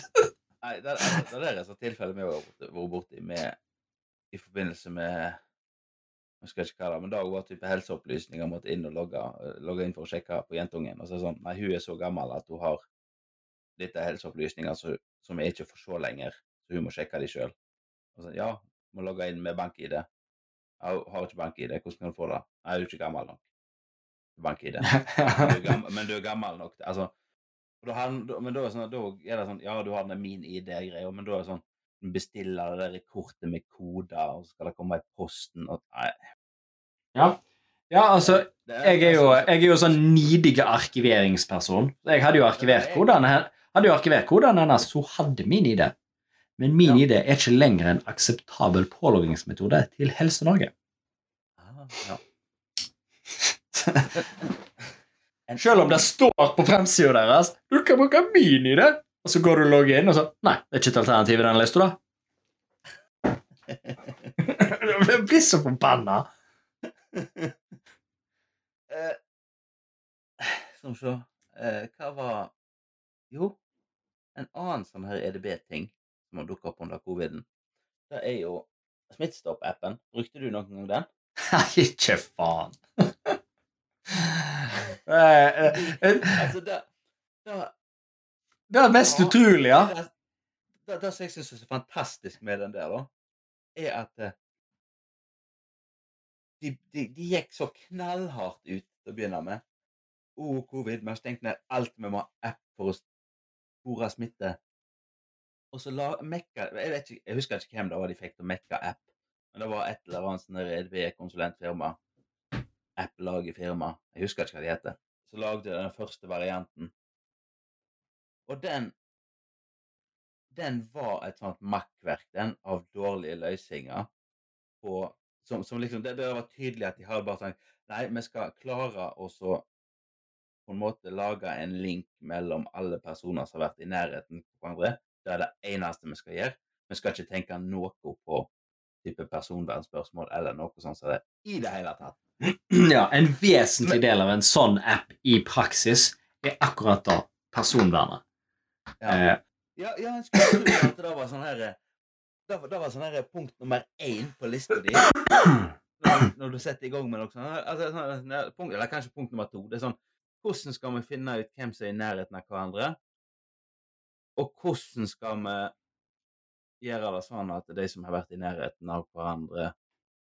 Nei, det, er, det er så tilfellet vi har vært borti med i forbindelse med Jeg ikke hva det, men da var type helseopplysninger måtte inn og logge, logge inn for å sjekke på jentungen. Og så er det sånn Nei, hun er så gammel at hun har dette er helseopplysninger som, som jeg ikke får se lenger, så hun må sjekke de sjøl. Og så, ja, må logge inn med bank-ID. Ja, hun har ikke bank-ID, hvordan kan du få det? Nei, hun er ikke gammel nok. Bank-ID. Gammel, men du er gammel nok. Altså, da, har, men da er, sånn, da er det sånn Ja, du har den min ID-greia, men da er det sånn bestiller det der kortet med koder, og så skal det komme i posten og Nei. Ja. Ja, altså, jeg er jo, altså- jeg er jo sånn nidig arkiveringsperson. Jeg hadde jo arkivert kodene, hadde jo arkivert kodene hennes, hun hadde min ID. Men min. ID er ikke lenger en akseptabel påloggingsmetode til Helse-Norge. Ah, ja. Selv om det står på fremsida deres du kan bruke min ID, og så går du og logger inn, og så Nei, det er ikke et alternativ i den lista, da. Jeg blir så forbanna. Eh, Skal vi se eh, Hva var Jo, en annen sånn her EDB-ting som har dukka opp under coviden, det er jo Smittestopp-appen. Brukte du noen gang den? Nei, ikke faen. Eh, eh, Altså, det, det, Det er mest utrolig, ja. det, det, det som jeg syns er så fantastisk med den der, da, er at de, de, de gikk så knallhardt ut til å begynne med. Oh, covid, vi har stengt ned alt. Vi må ha app for å spore smitte. Og så la mekka jeg, ikke, jeg husker ikke hvem det var de fikk til å mekke app, men det var et eller annet sånn EDB-konsulentfirma. App-lagerfirma. Jeg husker ikke hva de heter. Så lagde de den første varianten. Og den den var et sånt makkverk, den, av dårlige løsninger. På, som, som liksom, det, det var tydelig at de har bare sagt Nei, vi skal klare å så på en måte lage en link mellom alle personer som har vært i nærheten av hverandre. Det er det eneste vi skal gjøre. Vi skal ikke tenke noe på type personvernspørsmål eller noe sånt som det i det hele tatt. ja. En vesentlig del av en sånn app i praksis er akkurat da personvernet. Ja. Eh, Ja, ja jeg skulle tro at det var sånn her eh, Det var, det var sånn her punkt nummer én på lista di. Når, når du setter i gang med noe sånt. Altså, sånn, punkt, eller kanskje punkt nummer to. Det er sånn Hvordan skal vi finne ut hvem som er i nærheten av hverandre? Og hvordan skal vi gjøre det sånn at de som har vært i nærheten av hverandre,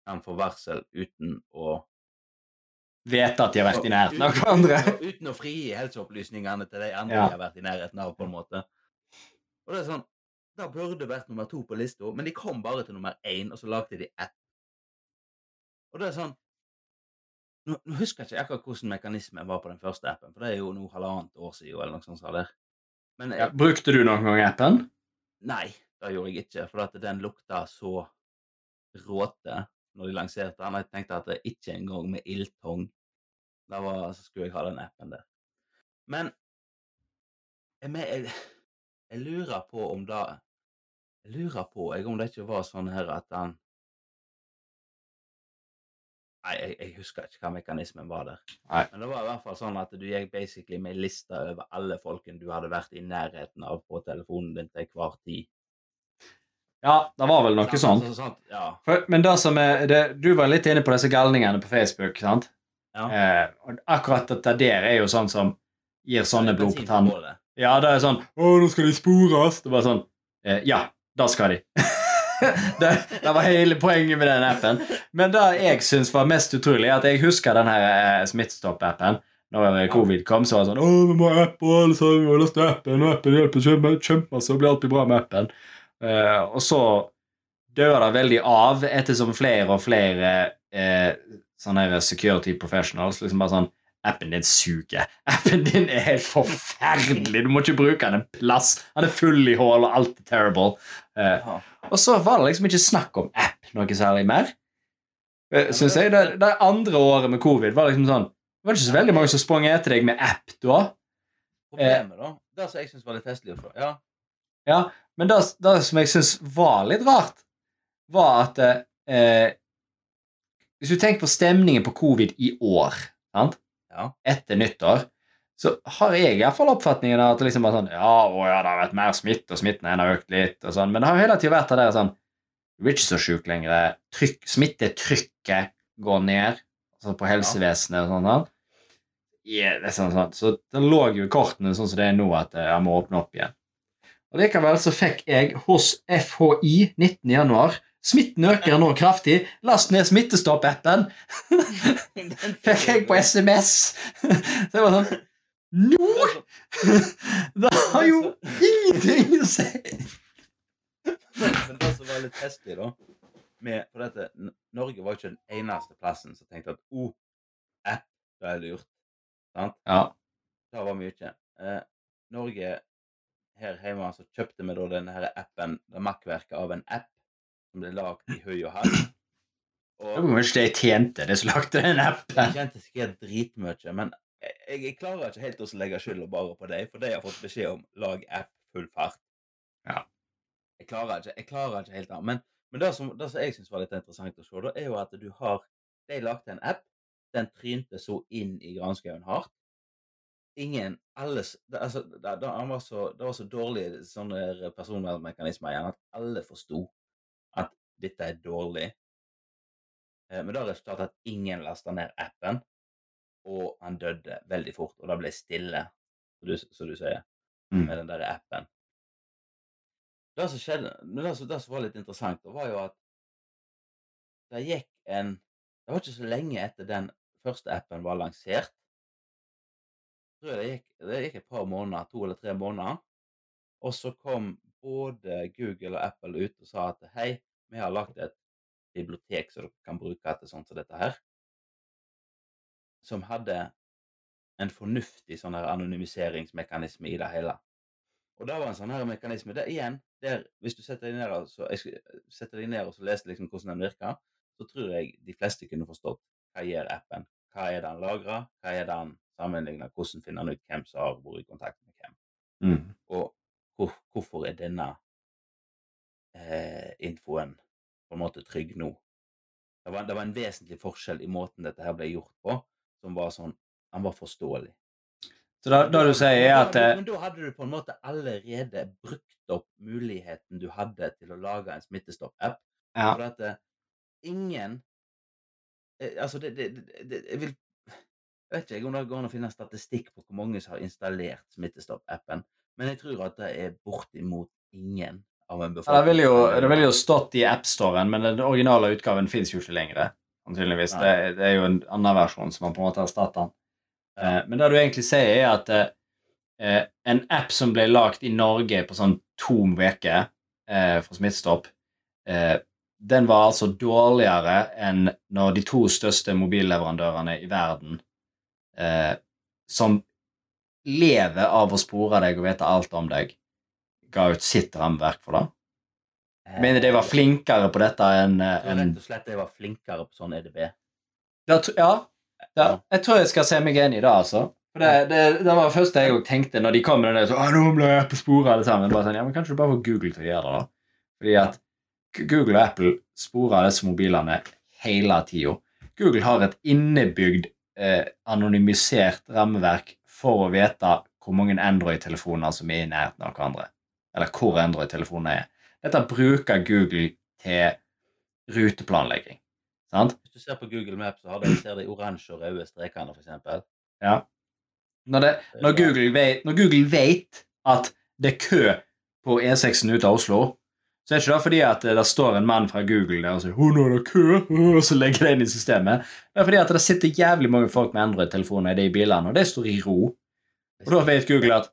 kan få varsel uten å Vet at de har vært i nærheten av hverandre. Uten, uten å frigi helseopplysningene til de andre Ja. de har vært i nærheten av, på en måte. Og det er sånn Det burde vært nummer to på lista, men de kom bare til nummer én, og så lagde de ett. Og det er sånn Nå, nå husker jeg ikke akkurat hvordan mekanismen var på den første appen, for det er jo nå halvannet år siden, eller noe sånt. sa der. Men Ja, brukte du noen gang appen? nei, det gjorde jeg ikke, for den lukta så råte når de lanserte den. Jeg tenkte at det ikke engang med ildtong da var, så skulle jeg ha den appen der. Men jeg, men- jeg, jeg lurer på om det Jeg lurer på jeg, om det ikke var sånn her at han Nei, jeg, jeg husker ikke hva mekanismen var der. Nei. Men det var i hvert fall sånn at du gikk basically med ei liste over alle folkene du hadde vært i nærheten av på telefonen din til enhver tid. Ja, det var vel noe sånt. Altså, sånt. Ja. For, men det som er, det, Du var litt inne på disse galningene på Facebook. sant? ja. Eh, og akkurat dette der er jo sånn som gir sånne blod på tann. Ja, det er sånn 'Å, nå skal de spores.' Det var sånn eh, Ja, det skal de. det, det var hele poenget med den appen. Men det jeg syns var mest utrolig, er at jeg husker den her eh, Smittestopp-appen. Når eh, covid kom, så var det sånn 'Å, vi må ha app, og alle sammen må laste appen.' Og appen hjelper kjempe- kjempemasse, og blir alltid bra med appen. Eh, og så dør det veldig av ettersom flere og flere eh, sånne security professionals liksom bare sånn Appen din suger. Appen din er helt forferdelig. Du må ikke bruke den en plass. Den er full i hull, og alt er terrible. Uh, og så var det liksom ikke snakk om app noe særlig mer. Uh, synes jeg. Det, det andre året med covid var liksom sånn Det var ikke så veldig mange som sprang etter deg med app da. Problemet, da Det som jeg syns var litt festlig Ja. Ja, men det, det som jeg syns var litt rart, var at eh, Hvis du tenker på stemningen på covid i år, sant? Ja. etter nyttår, så har jeg iallfall oppfatningen av at det liksom bare sånn Ja, å ja, det har vært mer smitte, og smitten har økt litt, og sånn, men det har hele tida vært der sånn Du er ikke så sjuk lenger. Trykk, smittetrykket går ned altså på helsevesenet og sånn. sånn. Ja, det sånn, sånn. Så det lå jo i kortene sånn som det er nå, at eh, jeg må åpne opp igjen. Og Likevel så fikk jeg hos FHI 19. januar Smitten øker nå kraftig. Last ned Smittestopp-appen. fikk jeg på SMS. Så jeg var sånn Nå! Det har jo ingenting å si! Men det som var litt festlig, da med, For dette, Norge var ikke den eneste plassen som tenkte at oh, app det er lurt. Sant? Ja. Det var mye. Eh, Norge her hjemme så kjøpte vi da denne her appen, det makkverket av en app som ble lagd i høy og. Det var kanskje det jeg tjente, det som lagde den Jeg Det kjente sikkert dritmye, men jeg, jeg klarer ikke helt å legge skylda bare på deg, for de har fått beskjed om lag app full fart. Ja. Jeg klarer ikke, jeg klarer ikke helt det. Men, men det, som, det som jeg syns var litt interessant å se, da, er jo at du har De lagde en app, den trynte så inn i granskauen hardt. Ingen alles, det, altså, det, det, var så, det var så dårlige sånne personvernmekanismer igjen at alle forsto dette er dårlig. Eh, Men det resultatet at ingen lasta ned appen, og han døde veldig fort. Og det ble stille, som du, sier, Mm. med den der appen. Det som skjedde, men det som, det som var litt interessant, da, var jo at det gikk en Det var ikke så lenge etter den første appen var lansert. Jeg tror det gikk, det gikk et par måneder, to eller tre måneder. Og så kom både Google og Apple ut og sa at hei, vi har lagt et bibliotek som dere kan bruke til sånt som dette her. Som hadde en fornuftig sånn her anonymiseringsmekanisme i det hele. Og det var en sånn her mekanisme der igjen, der hvis du setter deg ned og, så, jeg setter deg ned og så leser liksom hvordan den virker, så tror jeg de fleste kunne forstått hva gjør appen. Hva er det han lagrer? Hva er det han sammenligner? Hvordan finner han ut hvem som har vært i kontakt med hvem? Mm. Og hvor, hvorfor er denne eh, infoen på en måte trygg nå? Det var, det var en vesentlig forskjell i måten dette her ble gjort på, som var sånn Han var forståelig. Så da, da du sier, er at eh, Men da hadde du på en måte allerede brukt opp muligheten du hadde til å lage en smittestopp-app. Ja. For at eh, ingen eh, Altså, det, det, det, det Jeg vil jeg vet ikke om det går an å finne statistikk på hvor mange som har installert Smittestopp-appen, men jeg tror at det er bortimot ingen av en Ja, befolkning. det ville jo, det ville jo stått i AppStoren, men den originale utgaven fins jo ikke lenger. Sannsynligvis. Det, det er jo en annen versjon som man på en måte har erstatta den. Eh, Men det du egentlig sier, er at eh, eh, en app som ble lagd i Norge på sånn to uker eh, for Smittestopp, eh, den var altså dårligere enn når de to største mobilleverandørene i verden, eh, som lever av å spore deg og vite alt om deg, ga ut sitt rammeverk for det. Eh, mener de var flinkere på dette enn eh, tror rett og slett de var flinkere på sånn EDB. Da Ja. da, Jeg tror jeg skal se meg enig i det, altså. For det, det, det var det første jeg òg tenkte når de kom med det der, så, nå ble jeg på sporet alle sammen. Bare sånn, ja, men Kanskje du bare får Google til å gjøre det, da? Fordi at Google og Apple sporer disse mobilene hele tida. Google har et innebygd eh, anonymisert rammeverk for å vite hvor mange Android-telefoner som er i nærheten av hverandre. Eller hvor Android-telefonen er. Dette bruker Google til ruteplanlegging. Sant? Hvis du ser på Google Maps, så har du ser de oransje og røde strekene, eksempel. Ja. Når, det, når, Google vet, når Google vet at det er kø på E6-en ut av Oslo, så er det ikke det fordi at det står en mann fra Google der og sier oh, nå er det kø', og så legger det inn i systemet. Det er fordi at det sitter jævlig mange folk med Android-telefoner i de bilene, og det står i ro. Og da vet Google at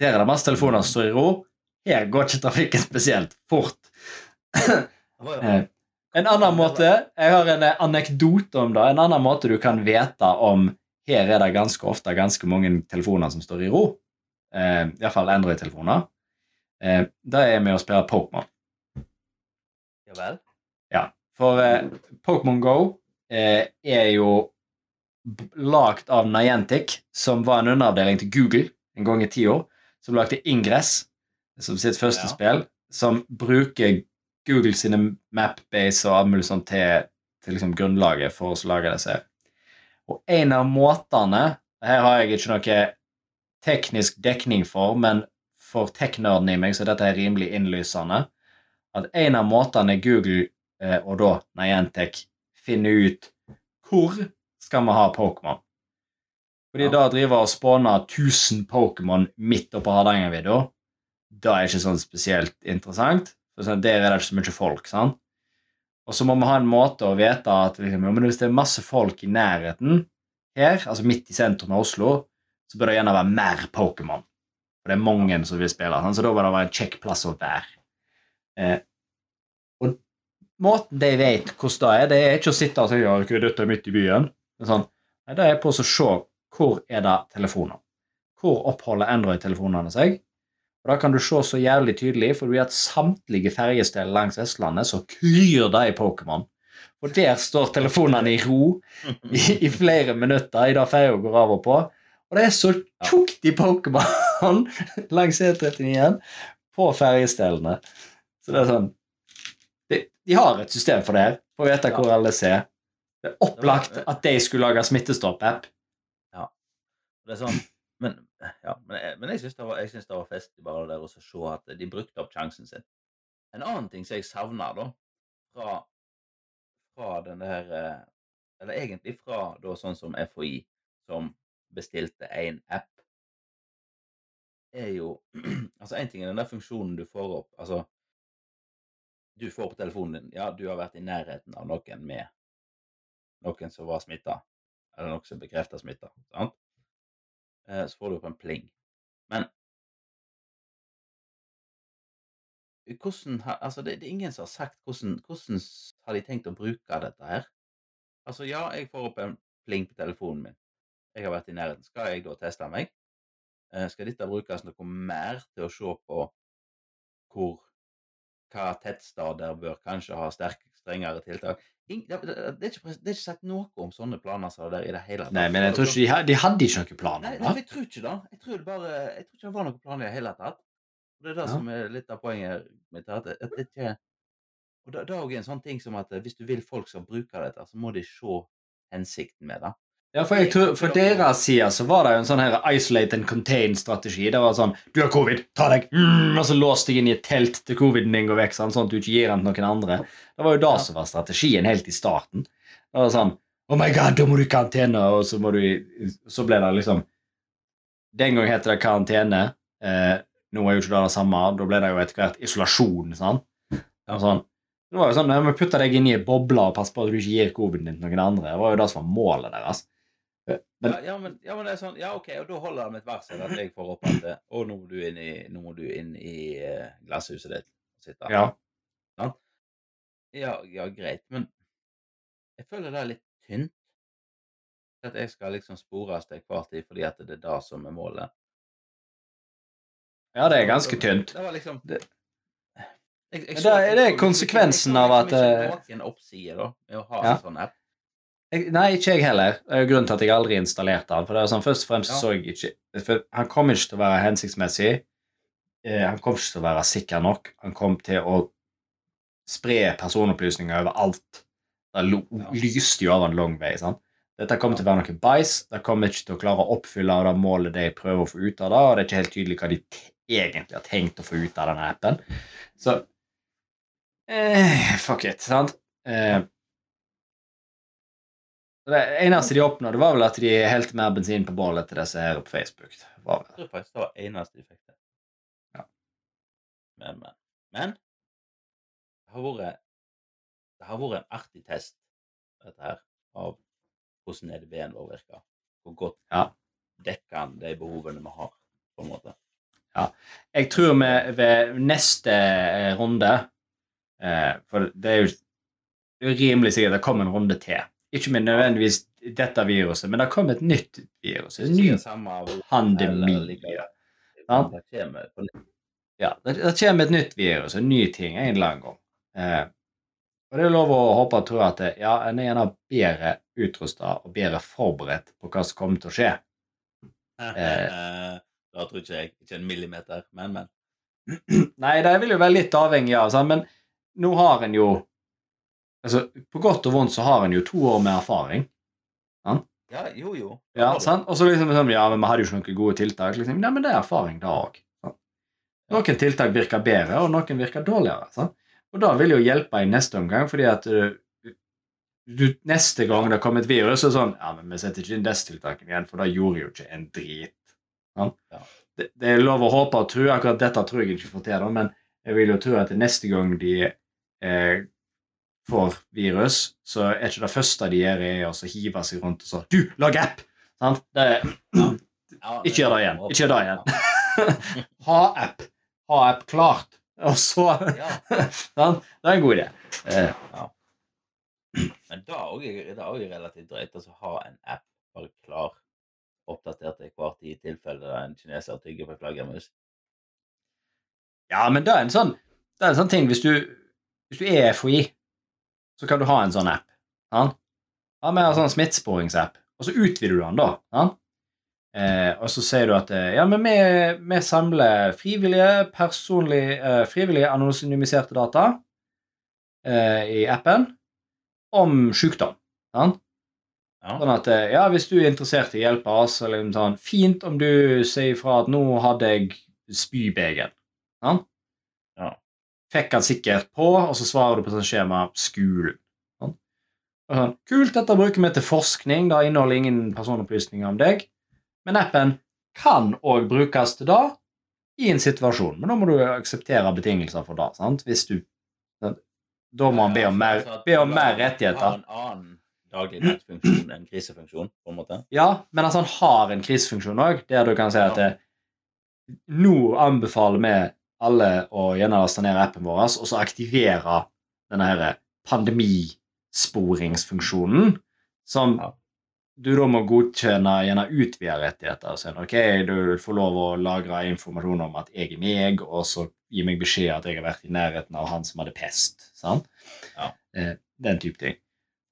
der er det masse telefoner som står i ro. Her går ikke trafikken spesielt fort. Eh, En annen måte Jeg har en eh, anekdote om det. En annen måte du kan vite om Her er det ganske ofte ganske mange telefoner som står i ro. Eh, Iallfall Android-telefoner. Eh, det er med å spille Pokémon. Ja vel? Ja. For eh, Pokémon Go eh, er jo lagd av Niantic, som var en underavdeling til Google en gang i tida, som lagde Ingress som sitt første Ja. spill, som bruker Google sine mapbase og alt mulig sånt til, til liksom grunnlaget for å lage disse. Og en av måtene Her har jeg ikke noe teknisk dekning for, men for tech-nerden i meg så dette er rimelig innlysende. At en av måtene Google eh, og da Niantic finner ut hvor skal vi ha Pokémon. Fordi Ja. da driver og spåner 1000 Pokémon midt oppå Hardangervidda, da er ikke sånn spesielt interessant. Sånn, Der er det ikke så mye folk. sant? Og så må vi ha en måte å vite at liksom, hvis det er masse folk i nærheten her, altså midt i sentrum av Oslo, så bør det gjerne være mer Pokémon. For det er mange som vil spille, sant? så da bør det være en kjekk plass å være. Eh, og måten de vet hvordan det er, det er ikke å sitte og si ok, dette er midt i byen. Det er sånn, Nei, Det er på å se hvor er det telefoner. Hvor oppholder Android-telefonene seg? Og Da kan du se så jævlig tydelig, for du vet samtlige ferjesteder langs Vestlandet så kryr det i Pokémon. Og der står telefonene i ro i, i flere minutter i det ferja går av og på. Og det er så tjukt i Pokémon langs E39 på ferjestedene. Så det er sånn de, de har et system for det her, for å vite hvor alle ser. Det er opplagt at de skulle lage smittestopp-app. Det er sånn, men, ja, men, jeg- men jeg syns det, var- var festlig bare det der å se at de brukte opp sjansen sin. En annen ting som jeg savner, da, fra, fra den der eh, Eller egentlig fra da sånn som FHI, som bestilte en app, er jo Altså, én ting er den der funksjonen du får opp Altså, du får på telefonen din Ja, du har vært i nærheten av noen med noen som var smitta, eller noen som bekrefta smitta. Sant? Eh, så får du opp en pling. Men hvordan Altså, det, det er ingen som har sagt hvordan, hvordan har de tenkt å bruke dette her. Altså, ja, jeg får opp en pling på telefonen min. Jeg har vært i nærheten. Skal jeg da teste meg? Eh, skal dette brukes noe mer til å se på hvor hva tettsteder bør kanskje ha sterke, strengere tiltak? Det, er ikke, det er ikke sagt noe om sånne planer som det i det hele tatt. Nei, men jeg tror ikke de, ha- de hadde ikke noen planer. Nei, nei, jeg tror ikke det. Jeg tror, det bare, jeg tror ikke det var noen planer i det hele tatt. Og Det er det Ja. som er litt av poenget mitt. At det, det ikke Og det, det er òg en sånn ting som at eh, hvis du vil folk skal bruke dette, så må de se hensikten med det. Ja, for, jeg tror, for deres side så var det jo en sånn her isolate and contain-strategi. Det var sånn Du har covid, ta deg! Mm, og så låste deg inn i et telt til coviden din går vekk, sånn, sånn at du ikke gir den til noen andre. Det var jo det Ja. som var strategien helt i starten. Det var sånn Oh my god, da må du i karantene, og så må du Så ble det liksom Den gang heter det karantene. Eh, nå er jo ikke det det samme. Da ble det jo etter hvert isolasjon. sant? var sånn. Det var jo sånn, Vi putter deg inn i ei boble og passer på at du ikke gir covid-en din til noen andre. Det var jo det som var målet deres. Men- Ja, ja, men, ja, men det er sånn Ja, OK, og da holder det med et varsel at jeg får opp at Og Å, nå må du inn i, nå må du inn i eh, glasshuset ditt og sitte. Ja. Ja, ja, greit, men jeg føler det er litt tynt. At jeg skal liksom spores til hver tid fordi at det er det som er målet. Ja, det er ganske tynt. Det var liksom Det- jeg, jeg jeg, det er- det konsekvensen av at konsekvensen ikke- jeg så liksom ikke noen oppside da, med å ha en sånn app. Jeg, nei, ikke jeg heller. Det er jo grunnen til at jeg aldri installerte den. For det er sånn, Først og fremst Ja. så jeg ikke for Han kom ikke til å være hensiktsmessig. Eh, han kom ikke til å være sikker nok. Han kom til å spre personopplysninger overalt. Det Ja. lyste jo av en lang vei. sant? Dette kommer til å være noe bæsj. Det kommer ikke til å klare å oppfylle det målet de prøver å få ut av det, og det er ikke helt tydelig hva de egentlig har tenkt å få ut av denne appen. Så eh, Fuck it, sant? Eh, det eneste de oppnådde, var vel at de helte mer bensin på bålet til disse her på Facebook. Det Var vel. Jeg tror faktisk det var eneste de fikk det. Ja. Men, men. Men det har vært det har vært en artig test, dette her, av hvordan EDB-en vår virker. Hvor godt Ja. dekker han de behovene vi har, på en måte. Jeg tror vi ved neste eh, runde eh, For det er jo rimelig sikkert det kommer en runde til. Ikke med nødvendigvis dette viruset, men det kom et nytt virus. En ny pandemi. Ja. Det kommer det et nytt virus, en ny ting, en eller annen gang. Eh, og det er lov å håpe og tro at det, ja, en er gjerne bedre utrusta og bedre forberedt på hva som kommer til å skje. Eh. Da tror ikke jeg ikke en millimeter, men, men. Nei, det vil jo være litt avhengig av, sånn, men nå har en jo altså, På godt og vondt så har en jo to år med erfaring. Ja, jo, jo. Ja, sant? Og så liksom sånn, ja, men vi hadde jo ikke noen gode tiltak. Liksom. Nei, men det er erfaring, da òg. Noen tiltak virker bedre, og noen virker dårligere. Sant? Og da vil jo hjelpe i neste omgang, fordi at uh, du, neste gang det kommer et virus, så er det sånn Ja, men vi setter ikke inn disse tiltakene igjen, for da gjorde jo ikke en drit. Sant? Ja. Det, det er lov å håpe og tro. Akkurat dette tror jeg ikke får til, men jeg vil jo tro at neste gang de eh, får virus, så er ikke det første de gjør, er å hive seg rundt og så Du, lag app! Sant? Det, Ja, ikke gjør det igjen. Ikke gjør det igjen. ha app. Ha app klart. Og så sant? Det er en god idé. Ja. Men da er, det er relativt drøyt altså, ha en app bare klar, oppdatert til hver tid, i tilfelle en kineser tygger på flaggermus. Ja, men det er en sånn, det er en sånn ting hvis du, hvis du er FHI, så kan du ha en sånn app. Sant? Ja, vi har en sånn smittesporingsapp, og så utvider du den, da. Sant? Eh, og så sier du at eh, ja, men vi, vi samler frivillige, personlig, eh, frivillige anonymiserte data eh, i appen om sykdom. Sant? Ja. Sånn at eh, ja, hvis du er interessert i å hjelpe oss, eller liksom sånn Fint om du sier ifra at nå hadde jeg spybegen. Ja. Fikk han sikkert på, og så svarer du på sånn skjema skolen. Sånn. Sånn, Kult, dette bruker vi til forskning. Det inneholder ingen personopplysninger om deg. Men appen kan òg brukes til det i en situasjon. Men da må du akseptere betingelser for det. sant? Hvis du? Da må han be om mer, be om mer rettigheter. har en annen daglig nettfunksjon, enn krisefunksjon, på en måte. Ja, men altså han har en krisefunksjon òg, der du kan si at det, eh, nå anbefaler vi alle å gjenlaste ned appen vår og så aktivere denne her pandemisporingsfunksjonen, som Ja. du da må godkjenne gjerne utvide rettigheter. og sånn, ok, Du får lov å lagre informasjon om at jeg er meg, og så gi meg beskjed at jeg har vært i nærheten av han som hadde pest. sant? Ja. Eh, den type ting.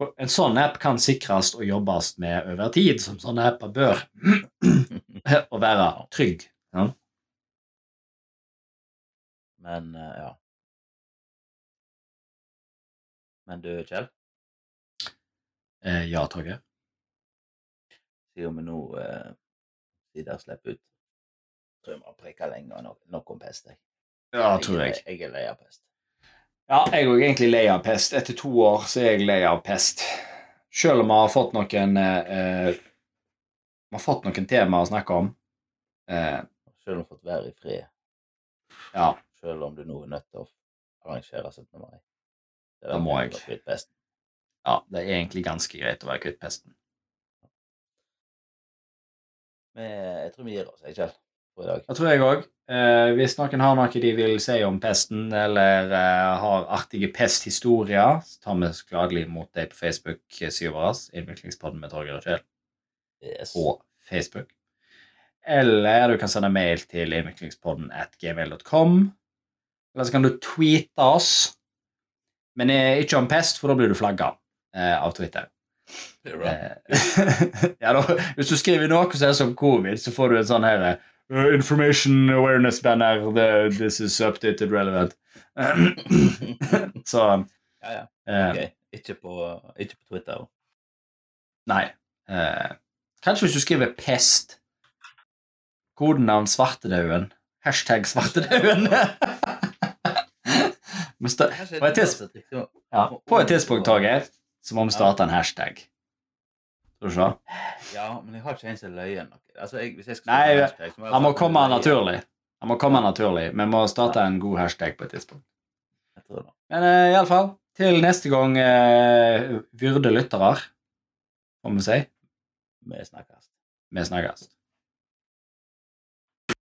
Og En sånn app kan sikres og jobbes med over tid, som sånne apper bør, og være trygg. sant? Men eh, ja. Men du, Kjell, Eh, ja, Torgeir? siden vi nå eh, sider slipper ut, tror jeg vi har preka lenge nok, nok om pest. Jeg. Ja, tror jeg. Jeg er lei av pest. Ja, jeg er egentlig lei av pest. Etter to år så er jeg lei av pest. Selv om vi har fått noen eh, eh, Vi har fått noen tema å snakke om. Eh, Selv om vi har fått være i fred. ja, Selv om du nå er nødt til å arrangere 17. mai. Det Da må jeg. ja, det er egentlig ganske greit å være kvitt pesten. Jeg tror vi gir oss, jeg, Kjell, for i dag. Det tror jeg òg. Eh, hvis noen har noe de vil si om pesten, eller eh, har artige pesthistorier, så tar vi gladelig imot deg på Facebook-sida vår, Innviklingspodden med Torgeir og Kjell, Yes. på Facebook. Eller du kan sende mail til innviklingspodden at gmail.com. Eller så kan du tweete oss, men ikke om pest, for da blir du flagga eh, av Twitter. Det er bra. Eh, ja, da, hvis du skriver noe som er som covid, så får du en sånn her uh, Information awareness banner. The, this is updated relevant. så Ja, ja. eh, Ok. Ikke på, ikke på Twitter. Nei. Eh, kanskje hvis du skriver pest. Kodenavn svartedauden. Hashtag svartedauden. Kanskje På et det tids- et riktig ord. ja, på et tidspunkt, Torgeir, så må vi starte en hashtag. Tror du ikke? Ja, men jeg har ikke en som løyer løyen. Altså, jeg, hvis jeg skal Nei, hashtag, så Han må komme naturlig. Han må komme naturlig. Vi må starte en god hashtag på et tidspunkt. Jeg tror det. Men uh, iallfall, til neste gang uh, vyrde lyttere, får vi si. Vi snakkes. Vi snakkes.